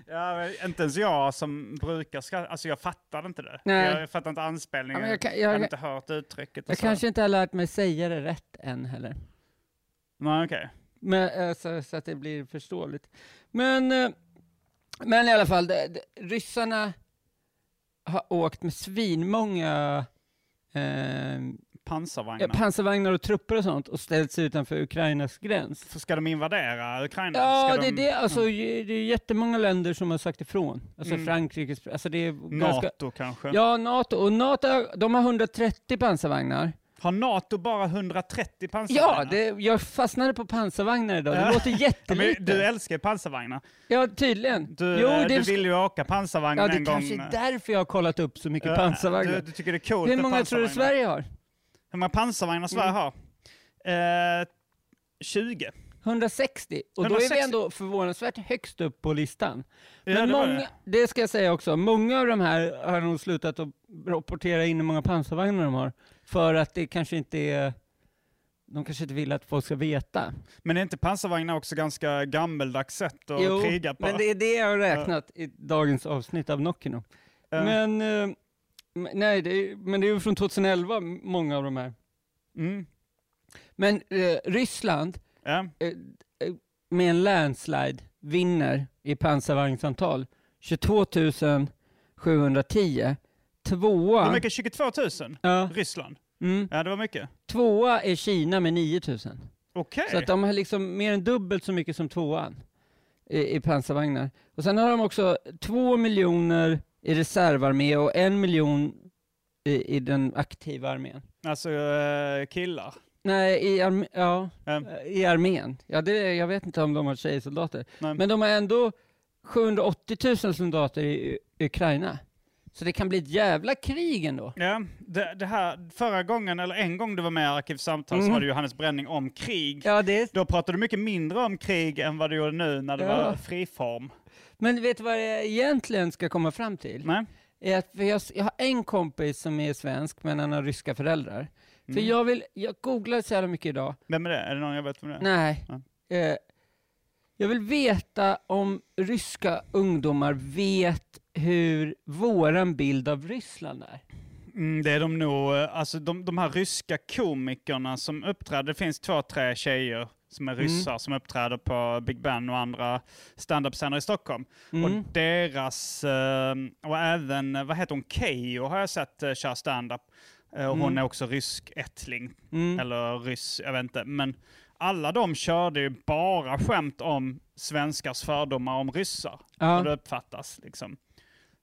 Ja, men inte ens jag som brukar skratta, alltså jag fattade inte det. Nej. Jag fattar inte anspelningen. Ja, men jag kan- jag, jag- hade inte hört uttrycket. Jag så. kanske inte har lärt mig säga det rätt än heller. Nej, okej. Men, eh, så, så att det blir förståeligt. Men, eh, men i alla fall, det, det, ryssarna har åkt med svinmånga eh, Pansarvagnar. pansarvagnar och trupper och sånt och ställt sig utanför Ukrainas gräns. För ska de invadera Ukraina? Ja, ska det är de... det. Alltså, ju- det är jättemånga länder som har sagt ifrån. Alltså Mm. Frankrike, alltså det är ganska... NATO kanske? Ja, NATO. Och NATO, de har 130 pansarvagnar. Har NATO bara 130 pansarvagnar? Ja, det, jag fastnade på pansarvagnar idag. Det Ja. låter Ja, jättelite. du älskar pansarvagnar. Ja, tydligen. Du, jo, eh, det du vill ju åka pansarvagn Ja, det en gång. kanske är därför jag har kollat upp så mycket Ja, pansarvagnar. Du, du tycker det är coolt Hur många tror du. Sverige har? Hur många pansarvagnar Sverige Mm. har? Eh, 20. 160. Och då är 160. vi ändå förvånansvärt högst upp på listan. Ja, Men det var många, det ska jag säga också, många av de här har nog slutat att rapportera in hur många pansarvagnar de har. För att det kanske inte är... De kanske inte vill att folk ska veta. Men är inte pansarvagnar också ganska gammeldags sätt att Jo, kriga på? men det är det jag har räknat i dagens avsnitt av Nockino. Ja. Men, m- nej, det är, men det är ju från 2011, många av de här. Mm. Men eh, Ryssland, Ja. eh, eh, med en landslide, vinner i pansarvagnsantal 22 710. Tvåa, Hur mycket? 22 000? ja, Ryssland? mm, Ja, det var mycket. tvåa är Kina med 9 000. Okej. Så att de har liksom mer än dubbelt så mycket som tvåan i, i pansarvagnar. Och sen har de också två miljoner i reservarmé och en miljon i, i den aktiva armén. Alltså eh, killar. Nej, i, arm ja, Ja. i armén. Ja, det, jag vet inte om de har tjejsoldater. Nej. Men de har ändå 780 000 soldater i U- Ukraina. Så det kan bli ett jävla krig ändå. Ja, det, det här, förra gången, eller en gång du var med i Arkivsamtal så Mm. var det Johannes Bränning om krig. Ja, det. Då pratade du mycket mindre om krig än vad du gjorde nu när det Ja. var friform. Men vet du vad jag egentligen ska komma fram till? Nej? är att jag, jag har en kompis som är svensk men han har ryska föräldrar. För Mm. jag vill, jag googlar så jävla mycket idag. Vem är det? Är det någon jag vet vem det är? Nej. Eh, jag vill veta om ryska ungdomar vet hur våran bild av Ryssland är. Mm, det är de nog, eh, alltså de, de här ryska komikerna som uppträder, det finns två, tre tjejer som är Mm. ryssar som uppträder på Big Ben och andra standup-scener i Stockholm. Mm. Och deras, eh, och även, eh, vad heter hon, Keyyo har jag sett uh, köra standup. Eh, och hon Mm. är också rysk-ättling, Mm. eller ryss, jag vet inte. Men alla de körde ju bara skämt om svenskars fördomar om ryssar. Ja. Hur det uppfattas liksom.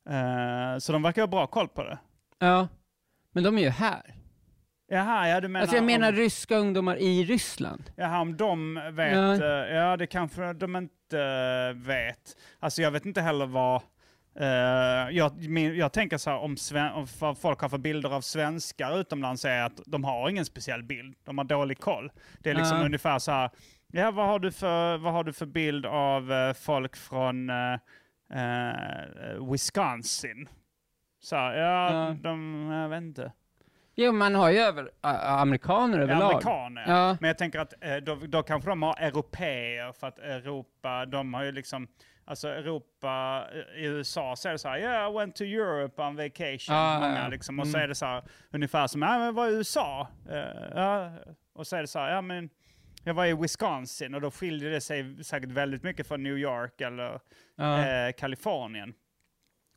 Eh, så de verkar ha bra koll på det. ja. Men de är ju här. Jaha, ja du menar, alltså jag menar om, ryska ungdomar i Ryssland. jaha, om de vet, Ja. ja. ja det kanske de inte eh, vet. Alltså jag vet inte heller vad, eh, jag, min, jag tänker så här om, sven, om vad folk har för bilder av svenskar utomlands är att de har ingen speciell bild, de har dålig koll. Det är liksom Ja. ungefär så här, ja vad har du för, vad har du för bild av eh, folk från eh, eh, Wisconsin? Så här, ja, Ja. de, jag vet inte. Jo, man har ju över, ä, amerikaner överlag. Amerikaner. Ja. Men jag tänker att eh, då, då kanske de har europeer för att Europa, de har ju liksom, alltså Europa, eh, i USA så är det så här, yeah I went to Europe on vacation, ja, många liksom. Och så Mm. är det så här, ungefär som, ja men vad är USA? Eh, ja. Och så är det så här, ja men jag var i Wisconsin och då skiljer det sig säkert väldigt mycket från New York eller Ja. eh, Kalifornien.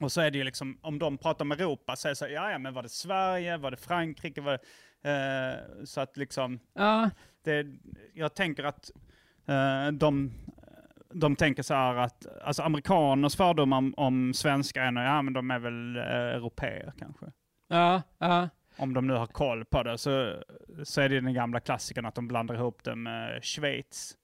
Och så är det ju liksom, om de pratar om Europa så är det så ja, ja men var det Sverige, var det Frankrike, var det, eh, så att liksom, ja. det, jag tänker att eh, de, de tänker så här att, alltså amerikaners fördomar om, om svenskar är nog, ja men de är väl eh, europeer kanske. Ja, ja. Om de nu har koll på det så, så är det den gamla klassikern att de blandar ihop det med Schweiz.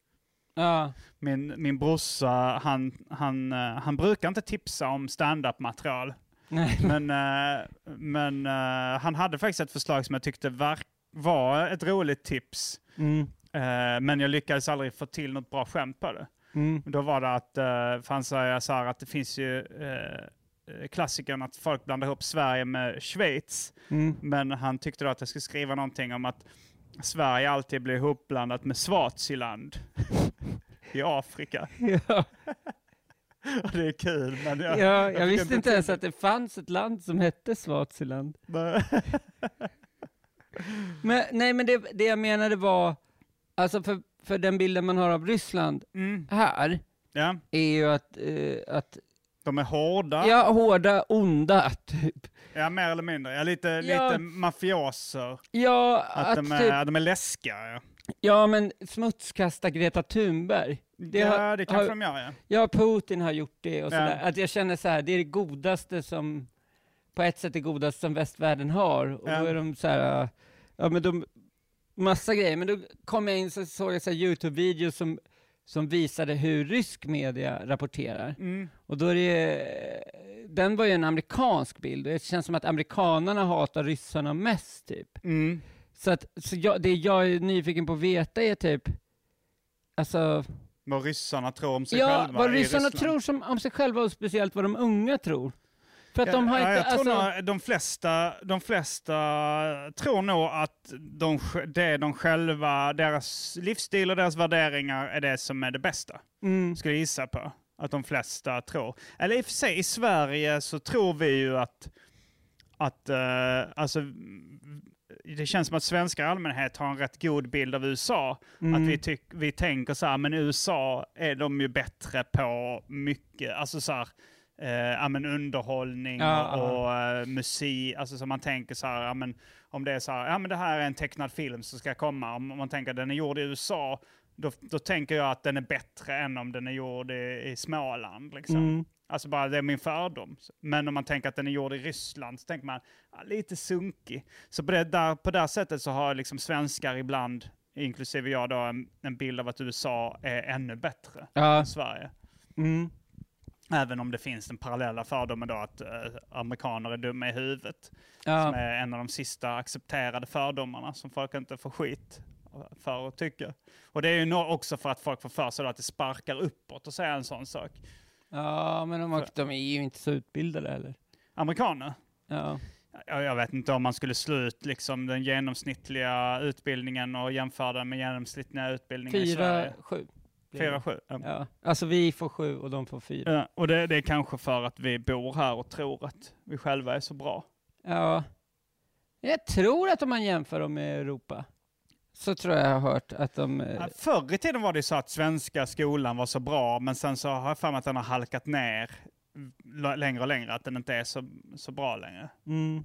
Ja. Min, min brorsa, han, han, eh, han brukar inte tipsa om stand-up material. Nej. Men, eh, men eh, han hade faktiskt ett förslag som jag tyckte var, var ett roligt tips. Mm. Men jag lyckades aldrig få till något bra skämt på det. Mm. Då var det att, för han sa så här att det finns ju klassikern att folk blandar ihop Sverige med Schweiz. Mm. Men han tyckte då att jag skulle skriva någonting om att Sverige alltid blir ihopblandat med Swaziland i Afrika. Ja, det är kul. Men jag, ja, jag fick visste inte ens att det fanns ett land som hette Swaziland. till- Men, nej, men det, det jag menade var, alltså för, för den bilden man har av Ryssland mm, här, ja, är ju att, eh, att de är hårda. ja, hårda, onda, typ. Ja, mer eller mindre. Ja, lite, Ja. lite mafioser. Ja, Att, att, de, typ, är, de är läskiga. Ja, ja men smutskasta Greta Thunberg. Det ja, har- det kanske har- de gör. Ja. Ja, Putin har gjort det och Ja. sådär. Att jag känner så här, det är det godaste som, på ett sätt det godaste som västvärlden har. Och Ja. då är de så här, ja men de, massa grejer. Men då kom jag in så såg jag så här Youtube-videos som, som visade hur rysk media rapporterar. Mm. Och då är det, den var ju en amerikansk bild och det känns som att amerikanerna hatar ryssarna mest typ. Mm. Så att, så jag, det jag är nyfiken på att veta är typ, alltså, Vad ryssarna tror om sig ja, själva vad i ryssarna tror som, om sig själva och speciellt vad de unga tror. För att de har ja, inte, jag tror alltså, nog, de, flesta, de flesta tror nog att de, det de själva, deras livsstil och deras värderingar är det som är det bästa. mm, Skulle jag gissa på. Att de flesta tror. Eller i och för sig, i Sverige så tror vi ju att, att eh, alltså, det känns som att svenskar i allmänhet har en rätt god bild av USA. mm, Att vi, tyck, vi tänker så här, men USA är de ju bättre på mycket, alltså så här, eh, ja, men underhållning Ja, och, ja. eh, musik. Alltså så man tänker så här, ja, men om det är så här, ja men det här är en tecknad film som ska komma. Om, om man tänker att den är gjord i USA, då, då tänker jag att den är bättre än om den är gjord i, i Småland. Liksom. mm, Alltså bara det är min fördom. Men om man tänker att den är gjord i Ryssland så tänker man ja, lite sunkig. Så på det, där, på det här sättet så har liksom svenskar ibland, inklusive jag då, en, en bild av att USA är ännu bättre ja, än Sverige. mm, Även om det finns den parallella fördomen då att eh, amerikaner är dumma i huvudet. Som ja, är en av de sista accepterade fördomarna som folk inte får skit för att tycka. Och det är ju också för att folk får för sig att det sparkar uppåt och säga en sån sak. Ja, men de, de är ju inte så utbildade heller. Amerikaner, Ja, Ja, jag vet inte om man skulle slå ut liksom den genomsnittliga utbildningen och jämföra den med genomsnittliga utbildningen i fyra, Sverige. sju. Fyra, sju. Ja. Ja, alltså vi får sju och de får fyra. Ja, och det, det är kanske för att vi bor här och tror att vi själva är så bra. Ja. Jag tror att om man jämför dem med Europa, så tror jag jag har hört att de... eh, förr i tiden var det så att svenska skolan var så bra, men sen så har jag för mig att den har halkat ner längre och längre, att den inte är så, så bra längre. Mm.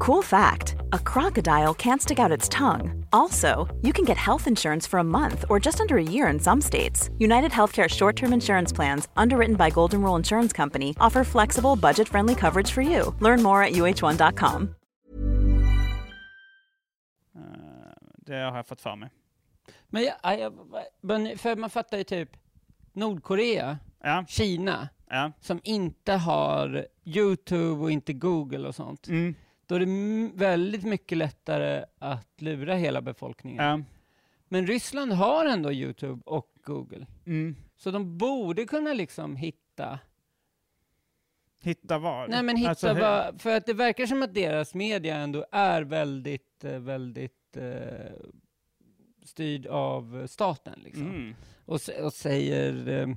Cool fact a crocodile can't stick out its tongue. Also, you can get health insurance for a month or just under a year in some states. United Healthcare short term insurance plans, underwritten by Golden Rule Insurance Company, offer flexible, budget friendly coverage for you. Learn more at uh1.com. Det har jag fått för mig. Men, jag, jag, men för man fattar ju typ Nordkorea, Ja, Kina, ja. som inte har Youtube och inte Google och sånt. Mm, Då är det väldigt mycket lättare att lura hela befolkningen. ja. Men Ryssland har ändå Youtube och Google. Mm. Så de borde kunna liksom hitta, Hitta vad? nej men hitta Alltså, vad, för att det verkar som att deras media ändå är väldigt, eh, väldigt eh, styrd av staten liksom. Mm. och, och säger... Eh,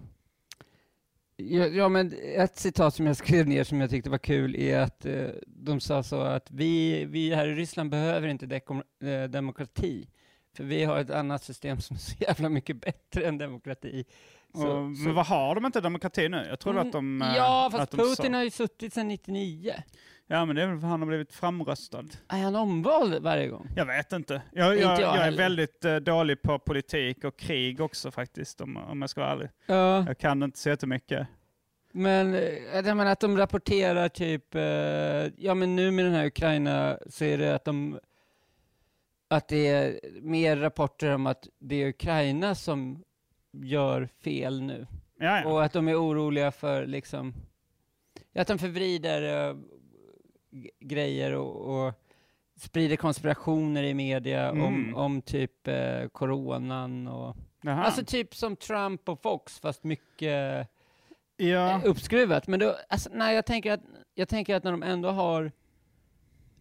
ja, ja, men ett citat som jag skrev ner som jag tyckte var kul är att eh, de sa så att vi, vi här i Ryssland behöver inte eh, demokrati, för vi har ett annat system som är så jävla mycket bättre än demokrati. Så, Och, men vad har de inte demokrati nu? Jag trodde Mm, att de... eh, ja, fast Putin sa- har ju suttit sedan 99. Ja, men det är väl för han har blivit framröstad. Är han omvald varje gång? Jag vet inte. Jag, Inte jag, jag är väldigt eh, dålig på politik och krig också faktiskt, om, om jag ska vara ärlig. Ja. Jag kan inte så jättemycket. Men, eh, jag menar att de rapporterar typ, eh, ja men nu med den här Ukraina så är det att de, att det är mer rapporter om att det är Ukraina som gör fel nu. Ja, ja. Och att de är oroliga för liksom, att de förvrider eh, grejer och, och sprider konspirationer i media om, Mm. om typ eh, coronan och, Jaha. alltså typ som Trump och Fox fast mycket ja. eh, uppskruvat. Men då, alltså, nej, jag, tänker att, jag tänker att när de ändå har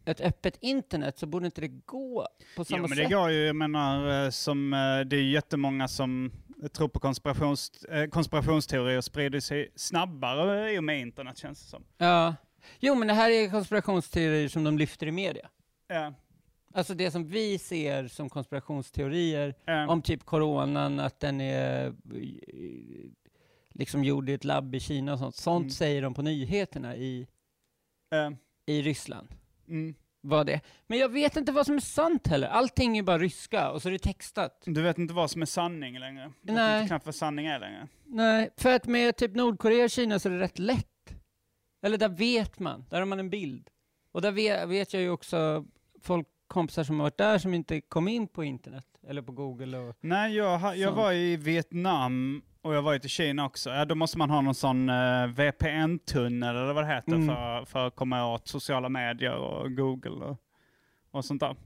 ett öppet internet så borde inte det gå på samma Jo, men sätt. det går ju, jag menar, eh, som, eh, det är ju jättemånga som tror på konspirations, konspirationsteorier och sprider sig snabbare i och med internet känns det som. Ja. Jo, men det här är konspirationsteorier som de lyfter i media. Ja. Alltså det som vi ser som konspirationsteorier Ja. om typ coronan, att den är eh, liksom gjord i ett labb i Kina och sånt. Sånt Mm. säger de på nyheterna i, Ja. i Ryssland. Mm. Vad det. Men jag vet inte vad som är sant heller. Allting är bara ryska och så är det textat. Du vet inte vad som är sanning längre? Du vet Nej. inte knappt vad sanning är längre? Nej, för att med typ Nordkorea och Kina så är det rätt lätt. Eller där vet man, där har man en bild. Och där vet, vet jag ju också folk, kompisar som har varit där som inte kom in på internet eller på Google. Och, Nej, jag, jag var i Vietnam och jag var i Kina också. Ja, då måste man ha någon sån eh, VPN-tunnel eller vad det heter Mm. för, för att komma åt sociala medier och Google och, och sånt där.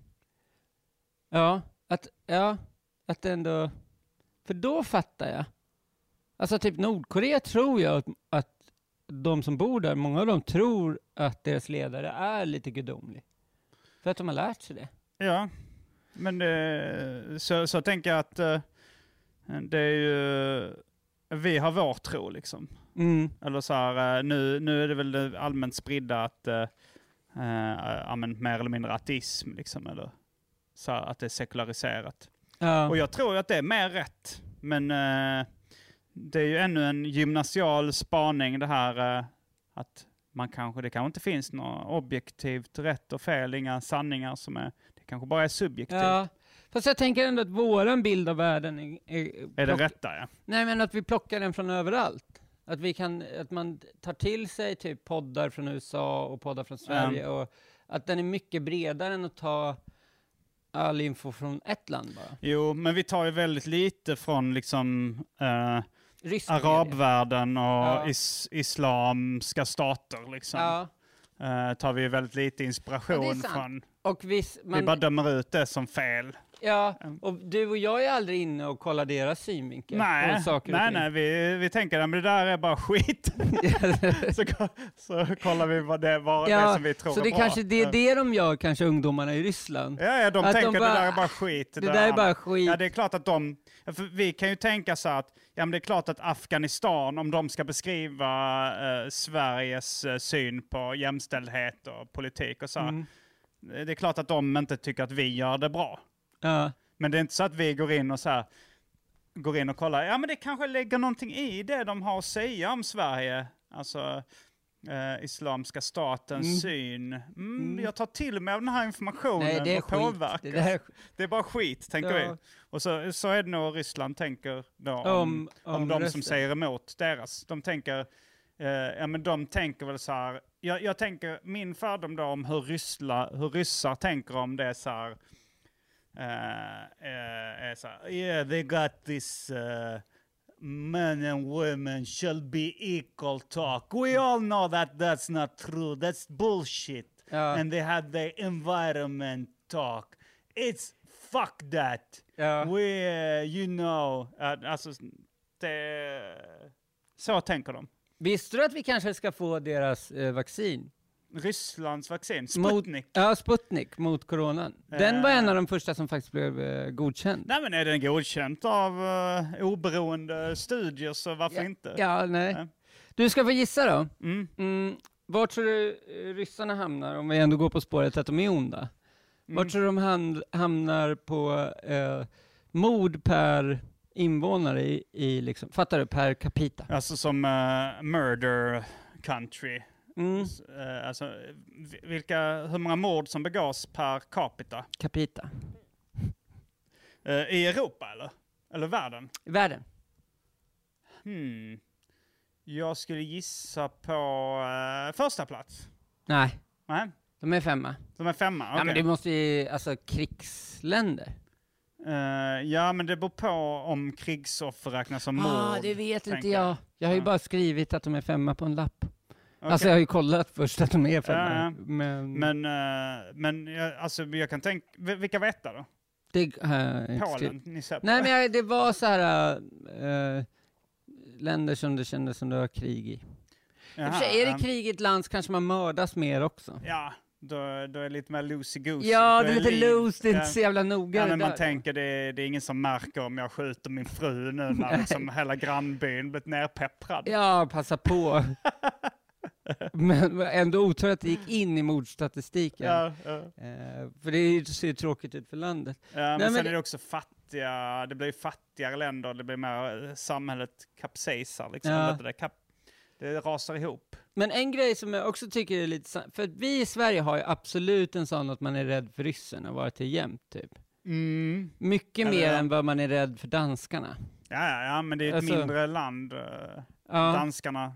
ja, att, ja, att ändå... För då fattar jag. Alltså typ Nordkorea tror jag att, att de som bor där, många av dem tror att deras ledare är lite gudomlig. För att de har lärt sig det. Ja, men det, så, så tänker jag att eh, det är ju, vi har vår tro liksom. Mm. Eller så här, eh, nu, nu är det väl allmänt spridda att, eh, eh, ja, men mer eller mindre ateism liksom, eller så här, att det är sekulariserat. Ja. Och jag tror att det är mer rätt, men eh, det är ju ännu en gymnasial spaning det här eh, att man kanske, det kanske inte finns något objektivt rätt och fel, inga sanningar som är, det kanske bara är subjektivt. Ja, fast jag tänker ändå att våran bild av världen är... Är, Är det plock- rätta ja? Nej, men att vi plockar den från överallt. Att, vi kan, att man tar till sig typ poddar från USA och poddar från Sverige och att den är mycket bredare än att ta all info från ett land bara. Jo, men vi tar ju väldigt lite från liksom eh, Rysk arabvärlden och Ja. is, islamska stater. Liksom. Ja, Eh, tar vi väldigt lite Ja, inspiration sant. från. och Vi man, bara dömer ut det som fel. Ja, och du och jag är aldrig inne och kollar deras synvinkel Nej, nej, nej vi, vi tänker att det där är bara skit. så, så kollar vi vad det, vad det är Ja, som vi tror så är det bra. kanske det är det de gör, kanske ungdomarna i Ryssland. Ja, ja, de Att de tänker bara, det där är bara skit. Det där är bara skit. Ja, det är klart att de... vi kan ju tänka så att ja, men det är klart att Afghanistan, om de ska beskriva eh, Sveriges eh, syn på jämställdhet och politik och så, Mm. det är klart att de inte tycker att vi gör det bra. Ja. Men det är inte så att vi går in och så här, går in och kollar, ja men det kanske lägger någonting i det de har att säga om Sverige. Alltså eh, Islamska statens Mm. syn. Mm, Mm. Jag tar till mig av den här informationen Nej, det är och skit. påverkas. Det där, Det är bara skit, tänker Ja. vi. Och så, så är det nog Ryssland tänker då om, Om- om, om de resten. som säger emot deras. De tänker, eh, ja men de tänker väl så här, jag, jag tänker, min fördom då om hur, ryssla, hur ryssar tänker om det är så här, eh, eh, är så här, yeah they got this men and women shall be equal talk. We all know that that's not true, that's bullshit ja, and they had the environment talk. It's fuck that. ja. We, uh, you know, uh, alltså, det, så tänker de. Visste du att vi kanske ska få deras eh, vaccin? Rysslands vaccin, Mot, Sputnik. ja, Sputnik mot coronan. Den var Eh. en av de första som faktiskt blev eh, godkänd. Nej men är den godkänt av uh, oberoende studier så varför Ja, inte? Ja, nej. Nej. Du ska få gissa då. Mm. Mm, var tror du eh, ryssarna hamnar, om vi ändå går på spåret att de är onda? Var Mm. tror du de hamnar på eh, mord per invånare i, i liksom, fattar du, per capita? Alltså som uh, murder country. Mm, eh, alltså, vi- vilka, hur många mord som begås per capita? capita. Eh, I Europa eller? Eller världen? I världen? Hmm. Jag skulle gissa på eh, första plats. Nej, Nej, de är femma. de är femma. Ja men okej. det måste ju, alltså krigsländer. Eh, ja, men det beror på om krigsoffer räknas som mord. Ah, det vet inte jag. Jag har ju Ja. bara skrivit att de är femma på en lapp. Okej. Alltså jag har ju kollat först att de är femma. Ja. Men, Men, eh, men jag, alltså, jag kan tänka, vil- vilka var etta då? det skrivit. Polen? Ni ser på Nej men jag, det var så här äh, länder som det kändes som det var krig i. Jaha, för sig, är det krig i ett land så kanske man mördas mer också. Ja, då, då är det lite mer loosey-goosey. Ja, det är lite loose, det är inte så jävla noga. Ja, men man tänker det, det är ingen som märker om jag skjuter min fru nu när liksom hela grannbyn blivit nerpepprad. Ja, passa på. men ändå otur att det gick in i mordstatistiken. Ja, ja. Eh, för det ser ju tråkigt ut för landet. Ja, men men sen det- är det också fattiga, det blir fattigare länder, det blir mer, eh, samhället kapsejsar liksom. Ja. Det, kap, det rasar ihop. Men en grej som jag också tycker är lite för vi i Sverige har ju absolut en sån att man är rädd för ryssen och varit till jämt typ. Mycket Eller mer än vad man är rädd för danskarna. Ja, ja, ja, men det är ett Alltså- mindre land, eh, Ja. danskarna.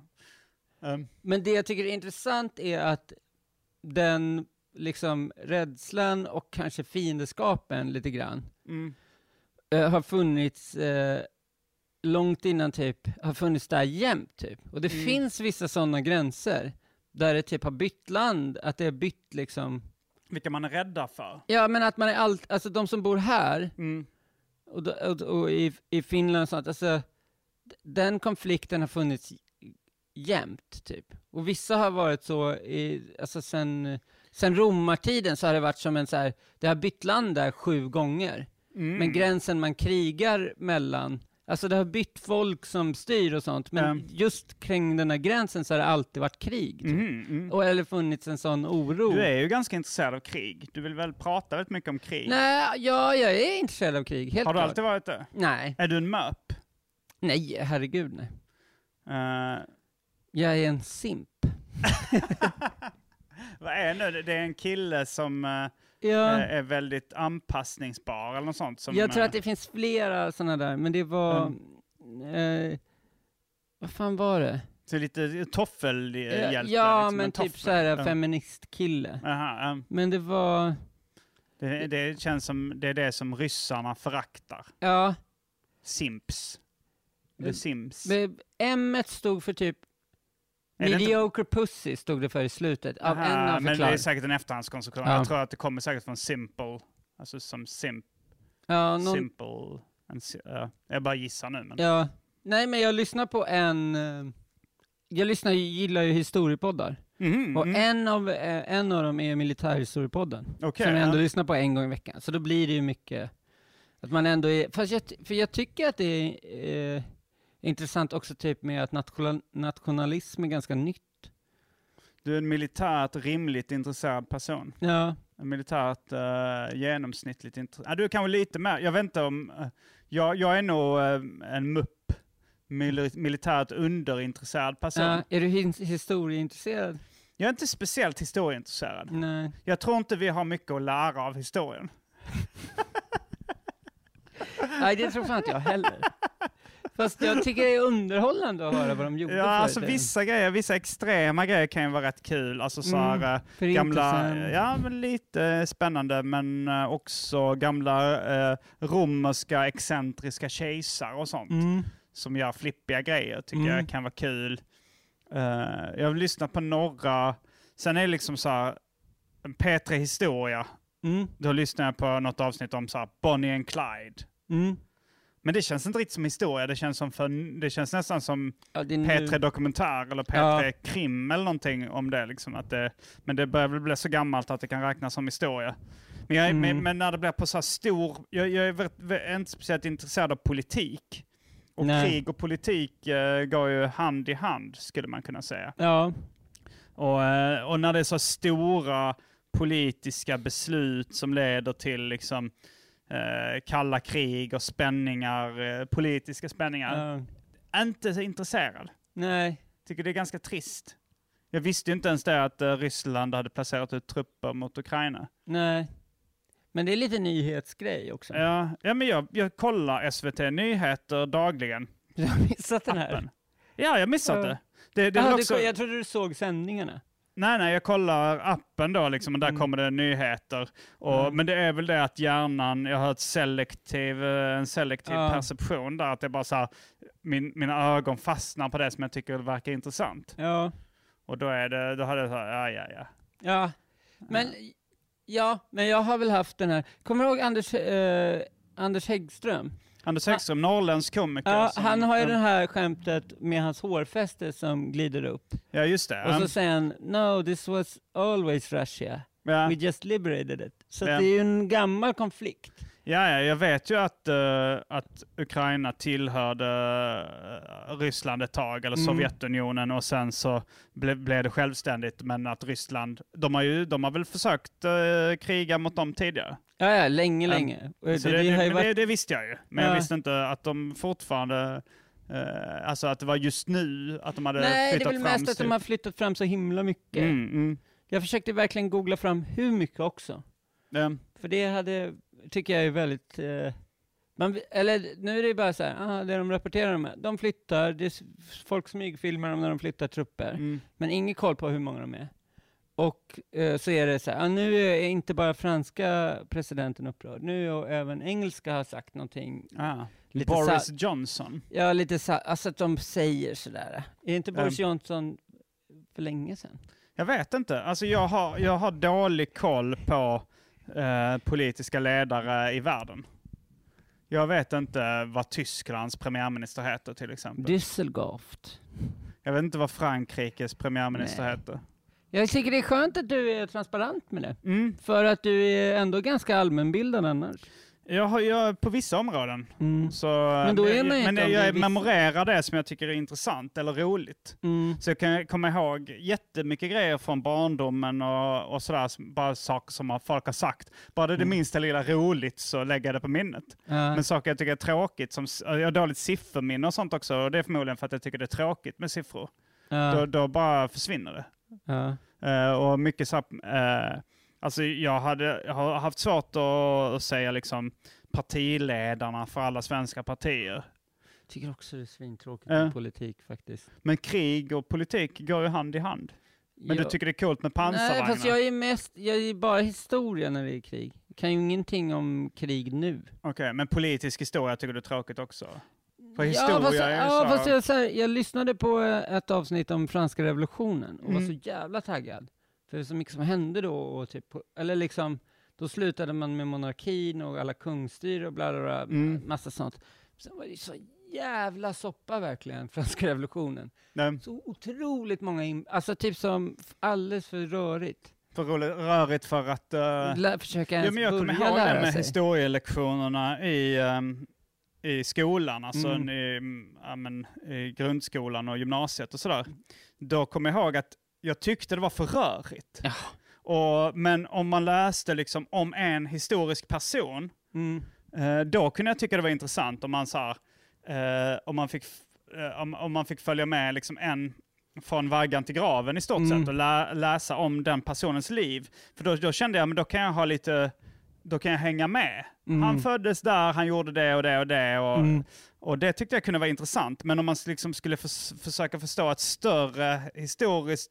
Um, Men det jag tycker är intressant är att den liksom rädslan och kanske fiendeskapen lite grann mm, eh, har funnits eh, långt innan typ, har funnits där jämt typ. Och det Mm. finns vissa sådana gränser där det typ har bytt land, att det har bytt liksom, vilka man är rädda för. ja men att man är allt, alltså de som bor här Mm. och, och, och i, i Finland och sånt, alltså den konflikten har funnits jämt typ. Och vissa har varit så, i, alltså sen, sen romartiden så har det varit som en så här, det har bytt land där sju gånger. Mm. Men gränsen man krigar mellan, alltså det har bytt folk som styr och sånt, men Ja. just kring den här gränsen så har det alltid varit krig. Typ. Mm, mm. Och eller funnits en sån oro. Du är ju ganska intresserad av krig. Du vill väl prata väldigt mycket om krig? Nej, ja, jag är intresserad av krig, helt Har du klart. alltid varit det? Nej, Är du en MÖP? nej, herregud nej. Uh, Jag är en simp. vad är nu? Det är en kille som eh, Ja, eh, är väldigt anpassningsbar eller något sånt. Som, jag tror eh, att det finns flera sådana där, men det var... Eh, vad fan var det? Så lite toffelhjälte. ja, liksom, men en typ så här Ja. feministkille. Aha, ja. Men det var, det, det känns som det är det som ryssarna föraktar. ja, Simps. The Sims. M stod för typ Det inte- Mediocre Pussy stod det för i slutet av Aha, en av men det är säkert en efterhandskonstruktion. Ja. Jag tror att det kommer säkert från simple. Alltså som simp, Ja, någon, simple. En, ja, jag bara gissar nu. Men. ja. Nej, men jag lyssnar på en, eh, jag lyssnar, gillar ju historiepoddar. Mhm, Och mhm. en, av, eh, en av dem är militärhistoriepodden. Okej, som jag ändå ja. lyssnar på en gång i veckan. Så då blir det ju mycket, att man ändå är, fast jag, för jag tycker att det är eh, intressant också typ med att national, nationalism är ganska nytt. Du är en militärt rimligt intresserad person. Ja, En militärt uh, genomsnittligt intresserad. Ja, du är kanske lite mer, jag vet inte om, eh, jag, jag är nog eh, en mupp. Mil, militärt underintresserad person. ja. Är du his- historieintresserad? Jag är inte speciellt historieintresserad. Nej. Jag tror inte vi har mycket att lära av historien. Nej, det tror fan inte jag heller. Fast jag tycker det är underhållande att höra vad de gjorde Ja, alltså vissa grejer, vissa extrema grejer kan ju vara rätt kul. Alltså så Mm, här, eh, gamla, ja men lite spännande, men eh, också gamla eh, romerska excentriska kejsare och sånt. Mm. Som gör flippiga grejer, tycker Mm. jag kan vara kul. Eh, jag har lyssnat på några, sen är det liksom så här, en P3 Historia. Mm. Då lyssnade jag på något avsnitt om så här Bonnie and Clyde. Mm. Men det känns inte riktigt som historia, det känns, som för, det känns nästan som Ja, nu- P3 Dokumentär eller P3 Ja. Krim eller någonting om det. Liksom, att det men det börjar väl bli så gammalt att det kan räknas som historia. Men, jag, Mm. men, men när det blir på så här stor... Jag, jag är väldigt- inte speciellt intresserad av politik. Och Nej. krig och politik eh, går ju hand i hand, skulle man kunna säga. Ja, Och, eh, och när det är så stora politiska beslut som leder till liksom, eh, kalla krig och spänningar, eh, politiska spänningar. ja. Inte så intresserad. nej. Tycker det är ganska trist. Jag visste ju inte ens det att eh, Ryssland hade placerat ut trupper mot Ukraina. Nej. Men det är lite nyhetsgrej också. Ja, ja men jag, jag kollar SVT Nyheter dagligen. Du har missat den här. Appen. Ja, jag missat det. det, det Jaha, väl du, också, jag trodde du såg sändningarna. Nej, nej, jag kollar appen då liksom, och där Mm. kommer det nyheter. Och, Mm. Men det är väl det att hjärnan, jag har ett selektiv, eh, en selektiv Ja. perception där, att det bara så här, min, mina ögon fastnar på det som jag tycker verkar intressant. Ja. Och då är det, då hade jag så här, ja, ja, ja. Ja. Men, ja, men jag har väl haft den här. Kommer du ihåg Anders, eh, Anders Häggström? Anders Häggström, norrländsk komiker. Ja, som- han har ju ja. det här skämtet med hans hårfäste som glider upp. Ja, just det. Och så Um, säger han No, this was always Russia. ja. We just liberated it. Så Ja. det är ju en gammal konflikt. Ja, ja, jag vet ju att, eh, att Ukraina tillhörde eh, Ryssland ett tag, eller Mm. Sovjetunionen, och sen så ble, blev det självständigt. Men att Ryssland, de har, ju, de har väl försökt eh, kriga mot dem tidigare. Ja, ja, länge, Ja. länge. Det, det, det ju varit... det, visste jag ju. Men jag Ja. visste inte att de fortfarande, eh, alltså att det var just nu att de hade Nej, det är flyttat väl fram mest att de har flyttat fram så himla mycket. Mm, mm. Jag försökte verkligen googla fram hur mycket också. Ja. För det hade, tycker jag är väldigt... Eh, man, eller nu är det bara så här, ah, det de rapporterar om, de flyttar, det är, folk smygfilmar dem när de flyttar trupper, Mm. men ingen koll på hur många de är. Och eh, så är det så här, nu är inte bara franska presidenten upprörd, nu och även engelska har sagt någonting. Ah. Lite Boris sa- Johnson. Ja, lite så, alltså att de säger sådär. Är inte Boris Um. Johnson för länge sedan? Jag vet inte. Alltså jag har, jag har dålig koll på eh, politiska ledare i världen. Jag vet inte vad Tysklands premiärminister heter till exempel. Düsseldorf. Jag vet inte vad Frankrikes premiärminister Nej. heter. Jag tycker det är skönt att du är transparent med det. Mm. För att du är ändå ganska allmänbildad annars. Jag har, jag, på vissa områden. Så, Men då är man ju men jag memorerar det som jag tycker är intressant eller roligt. Mm. Så jag kan komma ihåg jättemycket grejer från barndomen och, och sådär, bara saker som folk har sagt. Bara det är det Mm. minsta lilla roligt så lägger jag det på minnet. Ja. Men saker jag tycker är tråkigt, som, jag har dåligt sifferminne och sånt också, och det är förmodligen för att jag tycker det är tråkigt med siffror. Då, ja. då bara försvinner det. Ja. Eh, och mycket så här, eh, alltså jag, hade, jag har haft svårt att, att säga liksom partiledarna för alla svenska partier. tycker också det är svintråkigt med politik faktiskt. Men krig och politik går ju hand i hand. Men du Jag- tycker det är coolt med Nej, pansarvagnar? fast jag är mest, jag är bara historia när det är krig. Jag kan ju ingenting om krig nu. Okej, men politisk historia tycker du är tråkigt också? För ja, historia fast, är ju ja, så... fast jag, så här, jag lyssnade på eh, ett avsnitt om franska revolutionen och var Mm. så jävla taggad. För det är så mycket som hände då, och typ, eller liksom, då slutade man med monarkin och alla kungstyre och bla bla bla, Mm. massa sånt. Sen var det så jävla soppa verkligen, franska revolutionen. Nej, Så otroligt många, in, alltså typ som alldeles för rörigt. för roligt, rörigt för att... Lä, försöka ja, ens men jag kommer ihåg det med sig. historielektionerna i, ehm, i skolan, alltså Mm. i, mm, ja, men, i grundskolan och gymnasiet och sådär. Då kommer jag ihåg att jag tyckte det var för rörigt. Ja. Och, men om man läste liksom om en historisk person, Mm. Eh, då kunde jag tycka det var intressant om man, så här, eh, om man, fick, eh, om, om man fick följa med liksom en från vaggan till graven i stort Mm. sett och lä, läsa om den personens liv. För då, då kände jag, men då kan jag ha lite, då kan jag hänga med. Mm. Han föddes där, han gjorde det och det och det. Och, Mm. och det tyckte jag kunde vara intressant. Men om man liksom skulle förs- försöka förstå ett större historiskt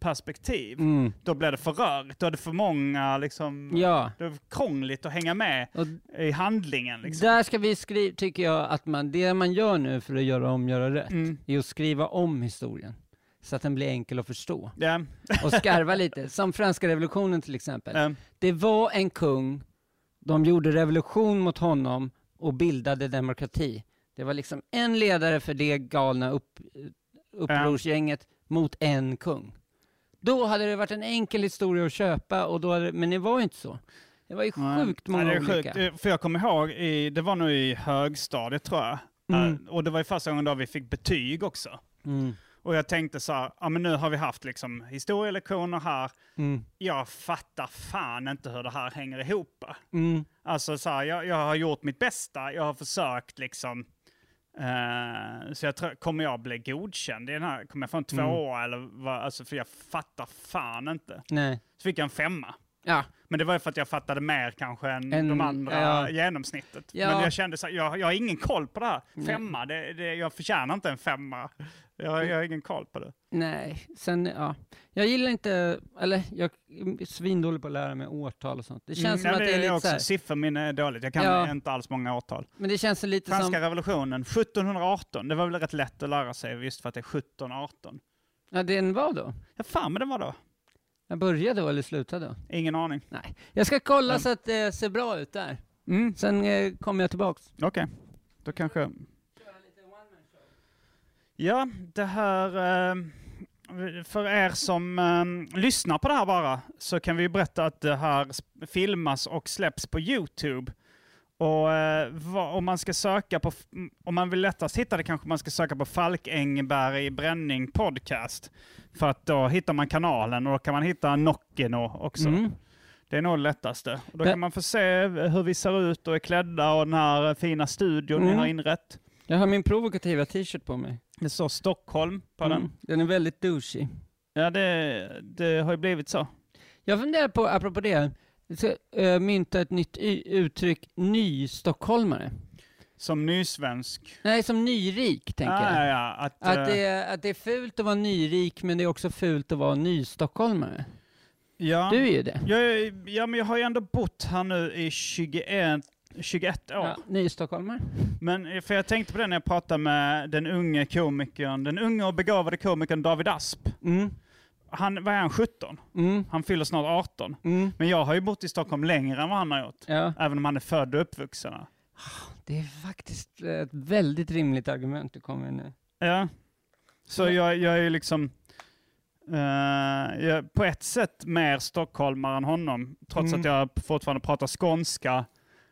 perspektiv, Mm. då blev det för rörigt. Då är det för många, liksom, Ja. det är krångligt att hänga med Och i handlingen. Liksom. Där ska vi skriva, tycker jag, att man, det man gör nu för att göra om, göra rätt, Mm. är att skriva om historien. Så att den blir enkel att förstå. Ja. Och skarva lite. Som franska revolutionen till exempel. Ja. Det var en kung, de gjorde revolution mot honom och bildade demokrati. Det var liksom en ledare för det galna upp, upprorsgänget mot en kung. Då hade det varit en enkel historia att köpa, och då hade, men det var ju inte så. Det var ju sjukt många Nej, det är olika. sjukt. Eh, För jag kommer ihåg, i, det var nog i högstadiet tror jag. Mm. Eh, och det var ju första gången då vi fick betyg också. Mm. Och jag tänkte så här, ja men nu har vi haft liksom historielektioner här. Mm. Jag fattar fan inte hur det här hänger ihop. Mm. Alltså så här, jag, jag har gjort mitt bästa, jag har försökt liksom. eh, så jag tror, kommer jag bli godkänd i den här? Kommer jag få en Mm. tvåa eller vad? Alltså för jag fattar fan inte. Nej. Så fick jag en femma. Ja. Men det var ju för att jag fattade mer kanske än En- de andra ja. genomsnittet. Ja. Men jag kände så här, jag, jag har ingen koll på det här. Femma, det, det, jag förtjänar inte en femma. Jag, jag har ingen koll på det. Nej, sen, ja. Jag gillar inte, eller jag är svindålig på att lära mig årtal och sånt. Det känns som Mm, att det är lite också, så här, Sifferminne är dåligt, jag kan Ja. inte alls många årtal. men det känns lite Franska som, revolutionen, 1718, det var väl rätt lätt att lära sig just för att det är 1718. ja den var då? Ja fan men det var då. Jag började då eller slutade då? Ingen aning. Nej. Jag ska kolla Men- så att det ser bra ut där. Mm, Sen eh, kommer jag tillbaks. okej. Då kanske... Ja, det här... Eh, för er som eh, lyssnar på det här bara, så kan vi berätta att det här filmas och släpps på YouTube. Och eh, vad, om man ska söka på, om man vill lättast hitta det kanske man ska söka på Falk Engberg Bränning Podcast. För att då hittar man kanalen och då kan man hitta Nockino också. Mm. Det är nog lättaste. Och då kan man få se hur vi ser ut och är klädda och den här fina studion ni Mm. har inrett. Jag har min provokativa t-shirt på mig. Det står Stockholm på Mm. den. Den är väldigt douchey. Ja, det, det har ju blivit så. Jag funderar på, apropå det, jag ska uh, mynta ett nytt uttryck, ny-stockholmare. Som nysvensk. Nej, som nyrik, tänker ja, jag. ja, att, Att eh, det, är, att det är fult att vara nyrik, men det är också fult att vara nystockholmare. ja. Du är ju det. Jag, ja, men jag har ju ändå bott här nu i 21, 21 år. Ja, nystockholmare. Men eh, för jag tänkte på det när jag pratade med den unge komikern, den unge och begåvade komikern David Asp. Mm. Han, vad är han, 17? Mm. Han fyller snart 18. Mm. Men jag har ju bott i Stockholm längre än vad han har gjort. Ja, Även om han är född och uppvuxen här. det är faktiskt ett väldigt rimligt argument du kommer med nu. Ja. Så jag, jag är ju liksom eh, jag på ett sätt mer stockholmare än honom. Trots Mm. att jag fortfarande pratar skånska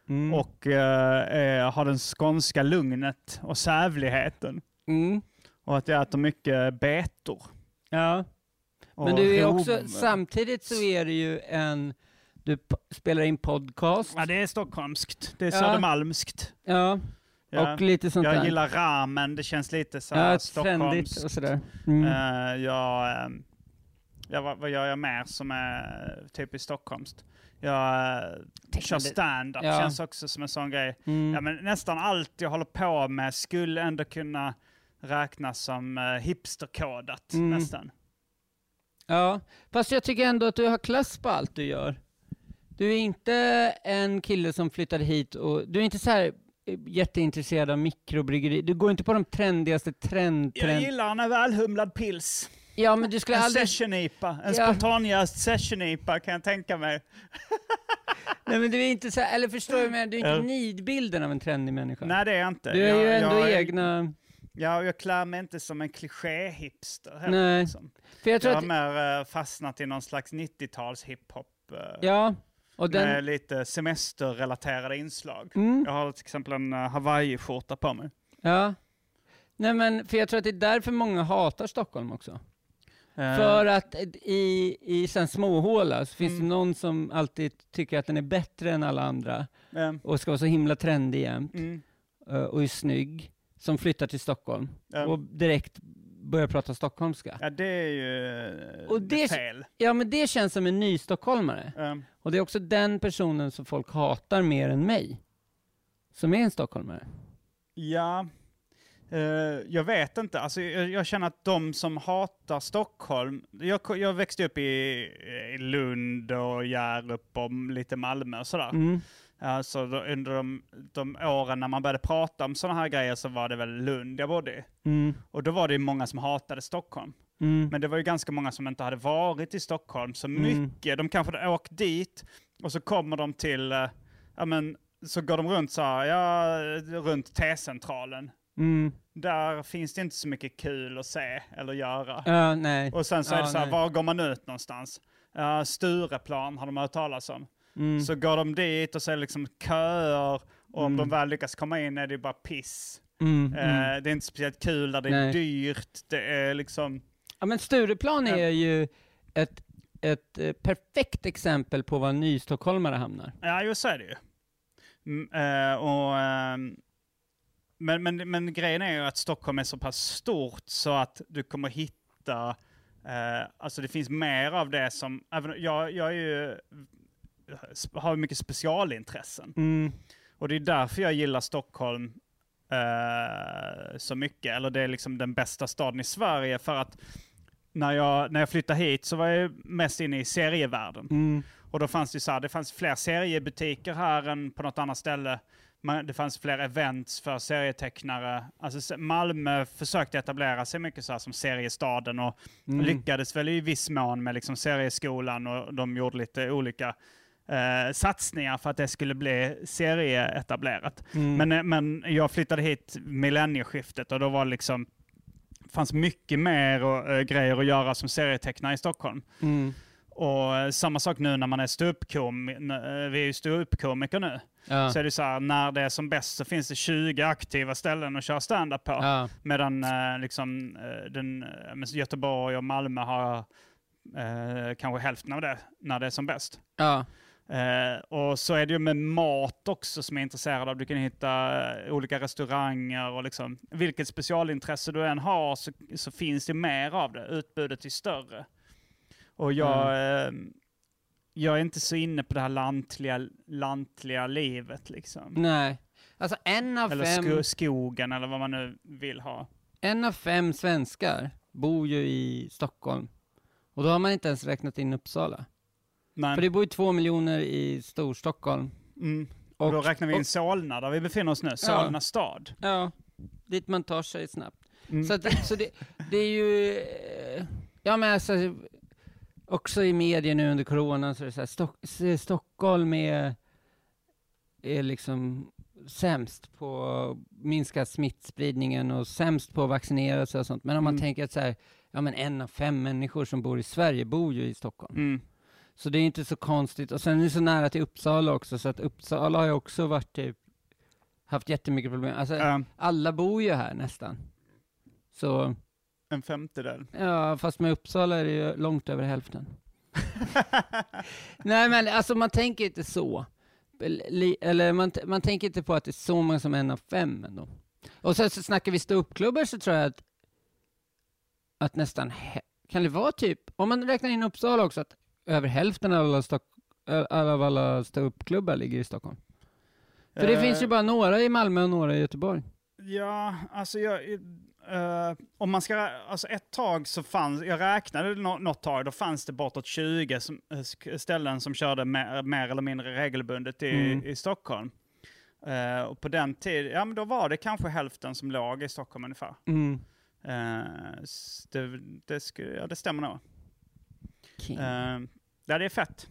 Mm. och eh, eh, har den skånska lugnet och sävligheten. Mm. Och att jag äter mycket betor. Ja. och Men du är också, samtidigt så är det ju en, du spelar in podcast. Ja, det är stockholmskt. Det är Ja. södermalmskt. Ja, Ja. och lite sånt Jag där. gillar ramen, det känns lite så här ja, stockholmskt. och sådär. Mm. Eh, jag, ehm, ja, vad, vad gör jag mer som är typiskt stockholmskt? Jag eh, kör stand-up, Ja. känns också som en sån grej. Mm. Ja, men nästan allt jag håller på med skulle ändå kunna räknas som uh, hipsterkodat Mm. nästan. Ja, fast jag tycker ändå att du har klass på allt du gör. Du är inte en kille som flyttade hit och du är inte så här eh, jätteintresserad av mikrobryggeri. Du går inte på de trendigaste trend... Jag trend... gillar en välhumlad pils. Ja, men du skulle En aldrig... session-IPA, en Ja. spontanjäst session-IPA kan jag tänka mig. Nej, men du är inte så. Eller förstår du, men du är inte nidbilden av en trendig människa. Nej det är jag inte. du är ju jag, ändå jag, egna... Ja, jag klär mig inte som en kliché-hipster heller. Nej. Liksom. För jag tror Jag att... har mer eh, fastnat i någon slags 90-tals hiphop. eh, Ja, och den... Med lite semesterrelaterade inslag. Mm. Jag har till exempel en uh, Hawaii-skjorta på mig. Ja. Nej men, för jag tror att det är därför många hatar Stockholm också. Eh, För att i, i sen småhåla så finns Mm. det någon som alltid tycker att den är bättre än alla andra eh, och ska vara så himla trendig jämt mm, eh, och är snygg, som flyttar till Stockholm och direkt börjar prata stockholmska. ja, det är ju eh, Och det- fel. Ja men det känns som en ny stockholmare. Eh, Och det är också den personen som folk hatar mer än mig. Som är en stockholmare. ja, eh, jag vet inte. Alltså, jag, jag känner att de som hatar Stockholm, jag, jag växte upp i, i Lund och Hjärup och lite Malmö och sådär. Mm. Alltså då, under de, de åren när man började prata om sådana här grejer så var det väl Lund jag bodde i. Mm. Och då var det många som hatade Stockholm. Mm. Men det var ju ganska många som inte hade varit i Stockholm så Mm. mycket. De kanske hade åkt dit och så kommer de till, eh, ja men, så går de runt så här, ja, runt T-centralen. Mm. Där finns det inte så mycket kul att se eller göra. Nej. Och sen så är Ja, det så här, nej. var går man ut någonstans? Ja, Stureplan har de hört talas om. Mm. Så går de dit och så är det liksom köer och om Mm. de väl lyckas komma in är det bara piss. Mm. Mm. det är inte speciellt kul där det är Nej. dyrt, det är liksom... Ja men Stureplan är ju ett, ett eh, perfekt exempel på var nystockholmare hamnar. Ja, just så är det ju. Mm, eh, och, ehm, men, men, men grejen är ju att Stockholm är så pass stort så att du kommer hitta, eh, alltså det finns mer av det som, även, jag, jag är ju, har mycket specialintressen. Mm. Och det är därför jag gillar Stockholm eh, så mycket. Eller det är liksom den bästa staden i Sverige. För att när jag, när jag flyttade hit så var jag mest inne i serievärlden. Mm. Och då fanns det så här, det fanns fler seriebutiker här än på något annat ställe. Man, det fanns fler events för serietecknare. Alltså Malmö försökte etablera sig mycket så här som seriestaden och Mm. lyckades väl i viss mån med liksom serieskolan och de gjorde lite olika eh, satsningar för att det skulle bli serieetablerat. Mm. Men, eh, men jag flyttade hit millennieskiftet och då var det liksom fanns mycket mer och, eh, grejer att göra som serietecknare i Stockholm. Mm. Och eh, samma sak nu när man är ståuppkomiker, vi är ju ståuppkomiker nu, Ja. så är det så här, när det är som bäst så finns det 20 aktiva ställen att köra stand-up på. Ja. Medan eh, liksom, eh, den, eh, Göteborg och Malmö har eh, kanske hälften av det när det är som bäst. Ja. Eh, och så är det ju med mat också som jag är intresserad av. Du kan hitta eh, olika restauranger och liksom, vilket specialintresse du än har så, så finns det mer av det. Utbudet är större. Och jag, eh, jag är inte så inne på det här lantliga, lantliga livet liksom. Nej. Alltså en av, Eller fem, sko, skogen eller vad man nu vill ha. en av fem svenskar bor ju i Stockholm. Och då har man inte ens räknat in Uppsala. Men, För det bor ju två miljoner i Storstockholm. mm, och, då räknar vi in och- Solna där vi befinner oss nu. Solna stad. Ja, dit man tar sig snabbt. Mm. Så, att, så det, det är ju... eh, Ja men alltså, också i media nu under corona så är det så här, Stock, Stockholm är, är liksom sämst på att minska smittspridningen och sämst på att vaccinera sig och sånt. Men om man Mm. tänker att så här, ja men en av fem människor som bor i Sverige bor ju i Stockholm. Mm. Så det är inte så konstigt. Och sen är det så nära till Uppsala också, så att Uppsala har ju också varit typ, haft jättemycket problem. Alltså, Eh, alla bor ju här nästan. Så, en femtedel. ja, fast med Uppsala är det ju långt över hälften. Nej men alltså man tänker inte så. Eller man, man tänker inte på att det är så många som en av fem ändå. Och sen så snackar vi ståuppklubbar så tror jag att, att nästan, kan det vara typ, om man räknar in Uppsala också, att över hälften av alla stock, Alla alla ståuppklubbar ligger i Stockholm. För det Eh, finns ju bara några i Malmö och några i Göteborg. Ja, alltså jag... eh, om man ska... Alltså ett tag så fanns... Jag räknade nå- något tag, då fanns det bortåt 20 som, eh, ställen som körde mer, mer eller mindre regelbundet i, Mm. i Stockholm. Eh, och på den tiden, ja men då var det kanske hälften som låg i Stockholm ungefär. Mm. S- det, det, sku, ja, det stämmer nog. King. Uh, ja, det är fett.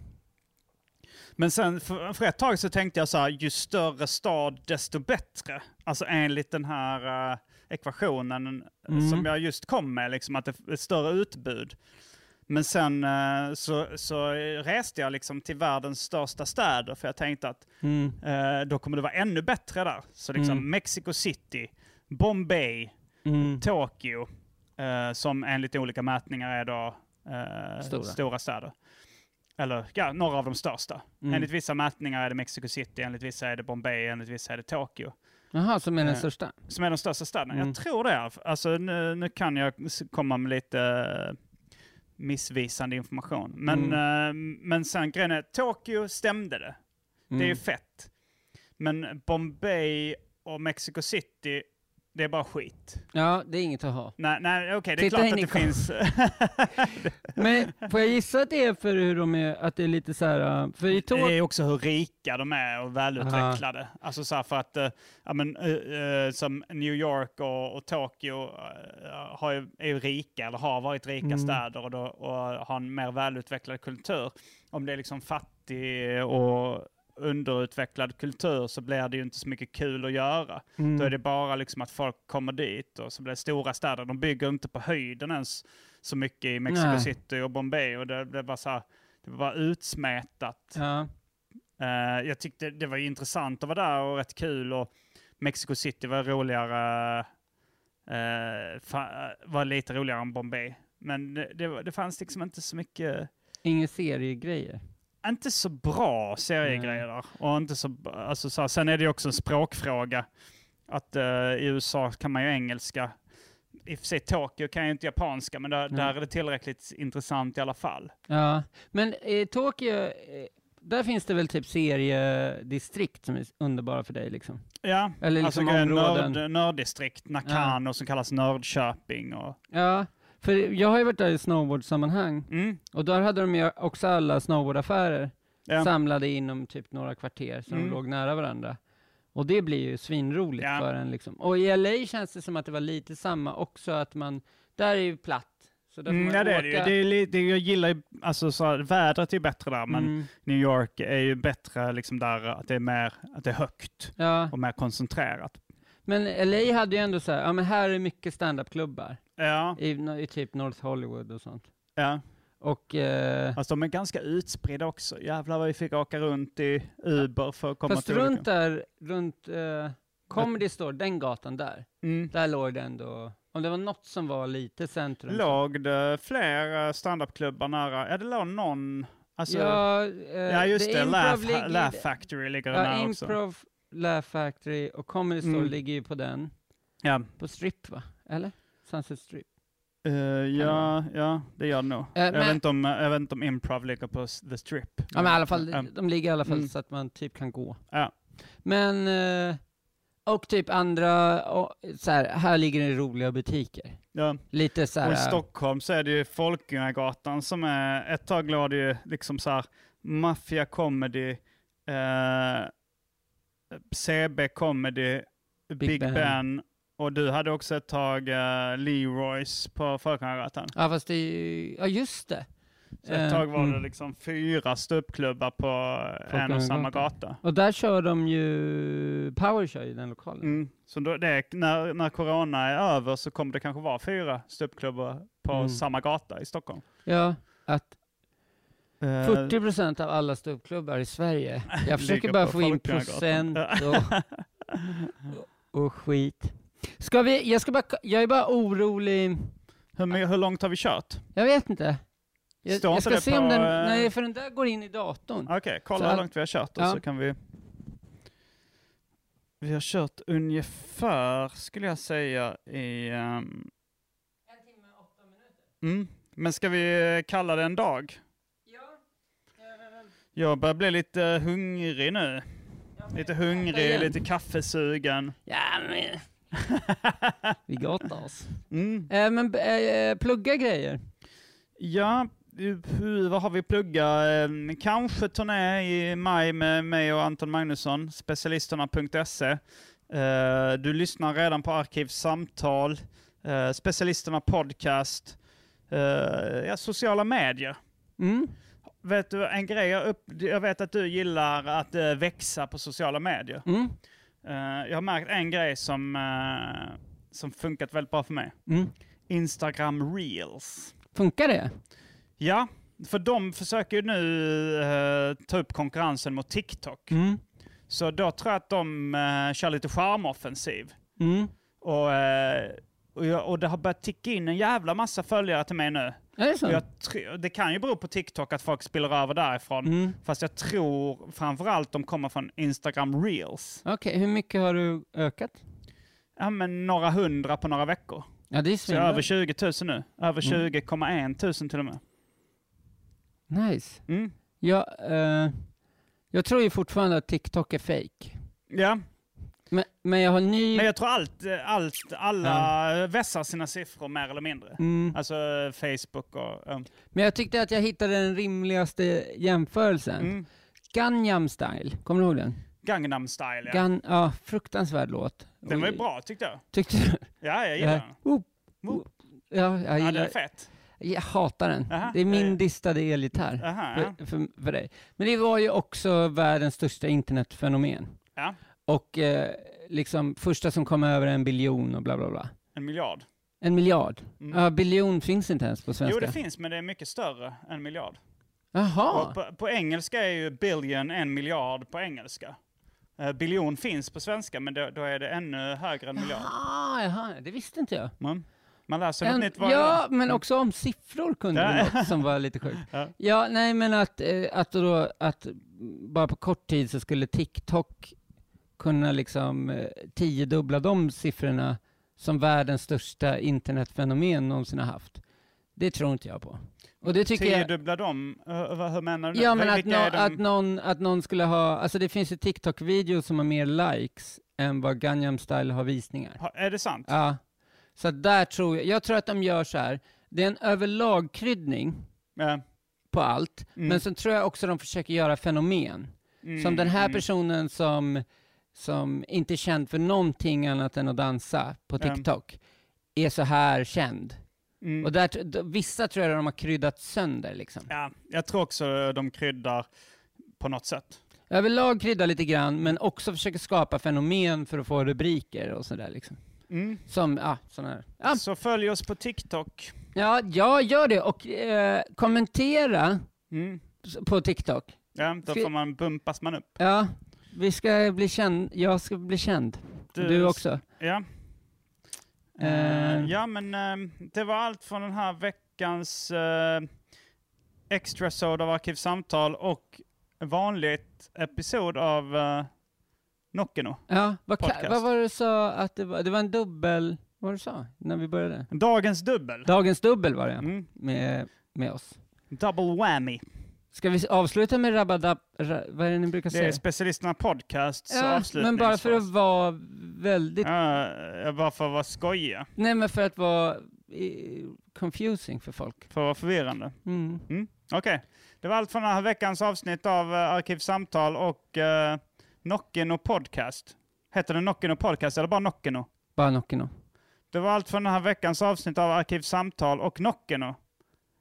Men sen för, för ett tag så tänkte jag så här, ju större stad desto bättre. Alltså enligt den här ekvationen Mm. som jag just kom med, liksom att det är ett större utbud. Men sen eh, så, så reste jag liksom till världens största städer för jag tänkte att Mm. eh, då kommer det vara ännu bättre där. Så liksom Mm. Mexico City, Bombay, Mm. Tokyo, eh, som enligt olika mätningar är då Stora. stora. städer. Eller ja, några av de största. Mm. Enligt vissa mätningar är det Mexico City, enligt vissa är det Bombay, enligt vissa är det Tokyo. Jaha, som är den Eh, största? Som är de största städerna. Mm. Jag tror det. Alltså nu, nu kan jag komma med lite eh, missvisande information. Men, Mm. eh, men sen grejen är, Tokyo stämde det. Det är ju Mm. fett. Men Bombay och Mexico City, det är bara skit. Ja, det är inget att ha. Nej, nej okej, det är Titta klart att det kom- finns... Men får jag gissa att det är för hur de är, att det är lite så här, uh, för i det är också hur rika de är och välutvecklade. Alltså så här för att, eh, ja men eh, som New York och, och Tokyo har ju, är ju rika, eller har varit rika Mm. städer och, då, och har en mer välutvecklad kultur. Om det är liksom fattig och underutvecklad kultur så blir det ju inte så mycket kul att göra. Mm. Då är det bara liksom att folk kommer dit och så blir det stora städer. De bygger inte på höjden ens så mycket i Mexico Nej. City och Bombay. Och det blev bara så här, det var bara utsmetat. Ja. Eh, jag tyckte det var intressant att vara där och rätt kul. Och Mexico City var roligare, fa- var lite roligare än Bombay. Men det, det, var- det fanns liksom inte så mycket, Inga seriegrejer. Inte så bra seriegrejer där. Och inte så, alltså, så här, sen är det också en språkfråga. Att eh, i USA kan man ju engelska. I och för sig Tokyo kan ju inte japanska, men där, Nej. där är det tillräckligt intressant i alla fall. Ja, men i Tokyo, eh, där finns det väl typ seriedistrikt som är underbara för dig liksom? Ja, Eller alltså liksom grejen, områden. nörd, nörddistrikt, Nakano som kallas Nördköping. Och, Ja, för jag har ju varit där i snowboardsammanhang, mm, och där hade de ju också alla snowboardaffärer ja. samlade inom typ några kvarter, så Mm. de låg nära varandra. Och det blir ju svinroligt Ja. för en liksom. Och i LA känns det som att det var lite samma också, att man, där är ju platt. Så där får Mm, ja det åka. är det ju. Det är lite, jag gillar ju, alltså så här, vädret är bättre där, men Mm, New York är ju bättre liksom där att det är mer, att det är högt ja, och mer koncentrerat. Men LA hade ju ändå så här, ja men här är mycket standupklubbar, Ja, i, i typ North Hollywood och sånt. ja. Och, eh, Alltså de är ganska utspridda också. Jävlar vad vi fick åka runt i Uber för att komma fast till runt olika- där, runt eh, Comedy Store, den gatan där, Mm. där låg det ändå, om det var något som var lite centrum. Låg det fler standupklubbar nära? Ja, det låg någon. Alltså, ja, eh, ja, just det. Laugh, ligger- Laugh Factory ligger Ja, nära också. Improv, Laugh Factory och Comedy Store Mm. ligger ju på den. Ja, På Strip va? Eller? Sunset Strip. Eh, ja, ja, det gör det nog. jag, men- vet inte om, jag vet inte om improv ligger på The Strip. Ja men i alla fall, Ja. de ligger i alla fall Mm. så att man typ kan gå. Ja. Men, eh, och typ andra, och, så här, här ligger det roliga butiker. Ja. Lite så Och i här, Stockholm så är det ju Folkungagatan som är, ett tag låg det ju liksom så här maffia comedy, eh, CB comedy, Big, Ben. Ben. och du hade också ett tag eh, Leroys på Folkungagatan. ja fast det ja just det. Så ett Eh, tag var det mm. liksom fyra ståuppklubbar på en och samma gata. Och där kör de ju, Power kör ju den lokalen. Mm. Så då det, när, när corona är över så kommer det kanske vara fyra ståuppklubbar på Mm. samma gata i Stockholm. Ja, att Eh, 40% av alla ståuppklubbar i Sverige. Jag försöker bara få in procent och, och skit. Ska vi, jag ska bara, jag är bara orolig. hur, hur långt har vi kört? Jag vet inte. Jag, Står jag ska se på, om den, eh, nej för den där går in i datorn. Okej, kolla Så hur långt vi har kört och Ja. så kan vi... Vi har kört ungefär, skulle jag säga, i... ehm, En timme, åtta minuter. mm. Men ska vi kalla det en dag? Ja. Jag börjar bli lite hungrig nu. Lite hungrig, lite kaffesugen. Ja, men... Vi gottar oss. Mm. Eh, men eh, plugga grejer. Ja, vad har vi pluggat? Eh, Kanske turné i maj med mig och Anton Magnusson, specialisterna.se. Du lyssnar redan på Arkivsamtal, Specialisterna podcast, ja, sociala medier. Mm. Vet du, en grej jag, upp, jag vet att du gillar att eh, växa på sociala medier. Mm. Eh, jag har märkt en grej som, eh, som funkat väldigt bra för mig. Mm. Instagram reels. Funkar det? Ja, för de försöker ju nu eh, ta upp konkurrensen mot TikTok. Mm. Så då tror jag att de uh, kör lite charmoffensiv. Mm. Och, eh, och, jag, och det har börjat ticka in en jävla massa följare till mig nu. Det det kan ju bero på TikTok att folk spiller över därifrån. Mm. Fast jag tror framförallt de kommer från Instagram reels. Okej, hur mycket har du ökat? Ja men några hundra på några veckor. Ja, det är Så över svinbra. 20 000 nu. Över Mm. 20,1 tusen till och med. Nice. Mm. Jag, eh, jag tror ju fortfarande att TikTok är fake. Ja, Men, men jag har ny... men jag tror allt, allt alla vässar sina siffror mer eller mindre. Mm. Alltså Facebook och... ja. Men jag tyckte att jag hittade den rimligaste jämförelsen. Mm. Gangnam style, kommer du ihåg den? Gangnam style ja. Gan, ja, fruktansvärd låt. Den var ju bra tyckte jag. Tyckte du? Ja, jag gillar Ja. den. Oh, Whoop. ja, jag Ja, den gillar är fet. Jag hatar den. Aha, det är min ja, ja. distade elgitarr Aha, ja. för, för, för dig. Men det var ju också världens största internetfenomen. ja. Och eh, liksom första som kom över en biljon och bla bla bla. En miljard. En miljard. Mm. Ja, biljon finns inte ens på svenska. Jo, det finns, men det är mycket större än miljard. Jaha. På, på engelska är ju billion en miljard på engelska. Uh, biljon finns på svenska, men då, då är det ännu högre än miljard. Jaha, jaha, det visste inte jag. Man, man läser något En, nytt varje ja, dag. men också om siffror kunde Ja. något som var lite sjukt. Ja. Ja, nej men att, eh, att, då, att bara på kort tid så skulle TikTok kunna liksom eh, tiodubbla de siffrorna som världens största internetfenomen någonsin har haft. Det tror inte jag på. Och det tycker jag... Tiodubbla dem? Uh, vad, hur menar du? Ja, men att, är de? att, någon, att någon skulle ha, alltså det finns ju TikTok-videos som har mer likes än vad Gangnam style har visningar. Ha- Är det sant? Ja. Så där tror jag, jag tror att de gör så här, det är en överlag-kryddning Ja. på allt, Mm. men sen tror jag också de försöker göra fenomen. Mm, Som den här mm. personen som, som inte är känd för någonting annat än att dansa på. TikTok, är så här känd. Mm. Och där, vissa tror jag de har kryddat sönder liksom. Ja, jag tror också de kryddar på något sätt. Överlag krydda lite grann, men också försöker skapa fenomen för att få rubriker och sådär liksom. Mm. Som, ja, sådana här. Ja, Så följ oss på TikTok. ja, ja, gör det och eh, kommentera Mm. på TikTok. Ja, då får man bumpas man upp. Ja, vi ska bli känd, jag ska bli känd. Du, också. Ja. Eh, ja, men eh, det var allt från den här veckans uh, extra sod av Arkivsamtal och vanligt episod av uh, Nockeno. Ja, vad, Podcast. vad var det du sa att det var? Det var en dubbel, vad var det du sa när vi började? Dagens dubbel. Dagens dubbel var det, Mm. med, med oss. Double whammy. Ska vi avsluta med rabadab, ra, vad är det ni brukar Det är säga? specialisterna podcasts Ja, avslutning. men bara för att vara väldigt, Ja, bara för att vara skojiga. nej men för att vara eh, confusing för folk. För att vara förvirrande. Mm. Mm. Okej, det var allt från den här veckans avsnitt av Arkivsamtal och uh, Nockeno Podcast. Heter det Nockeno Podcast eller bara Nockeno? Bara Nockeno. Det var allt från den här veckans avsnitt av Arkivsamtal och Nockeno.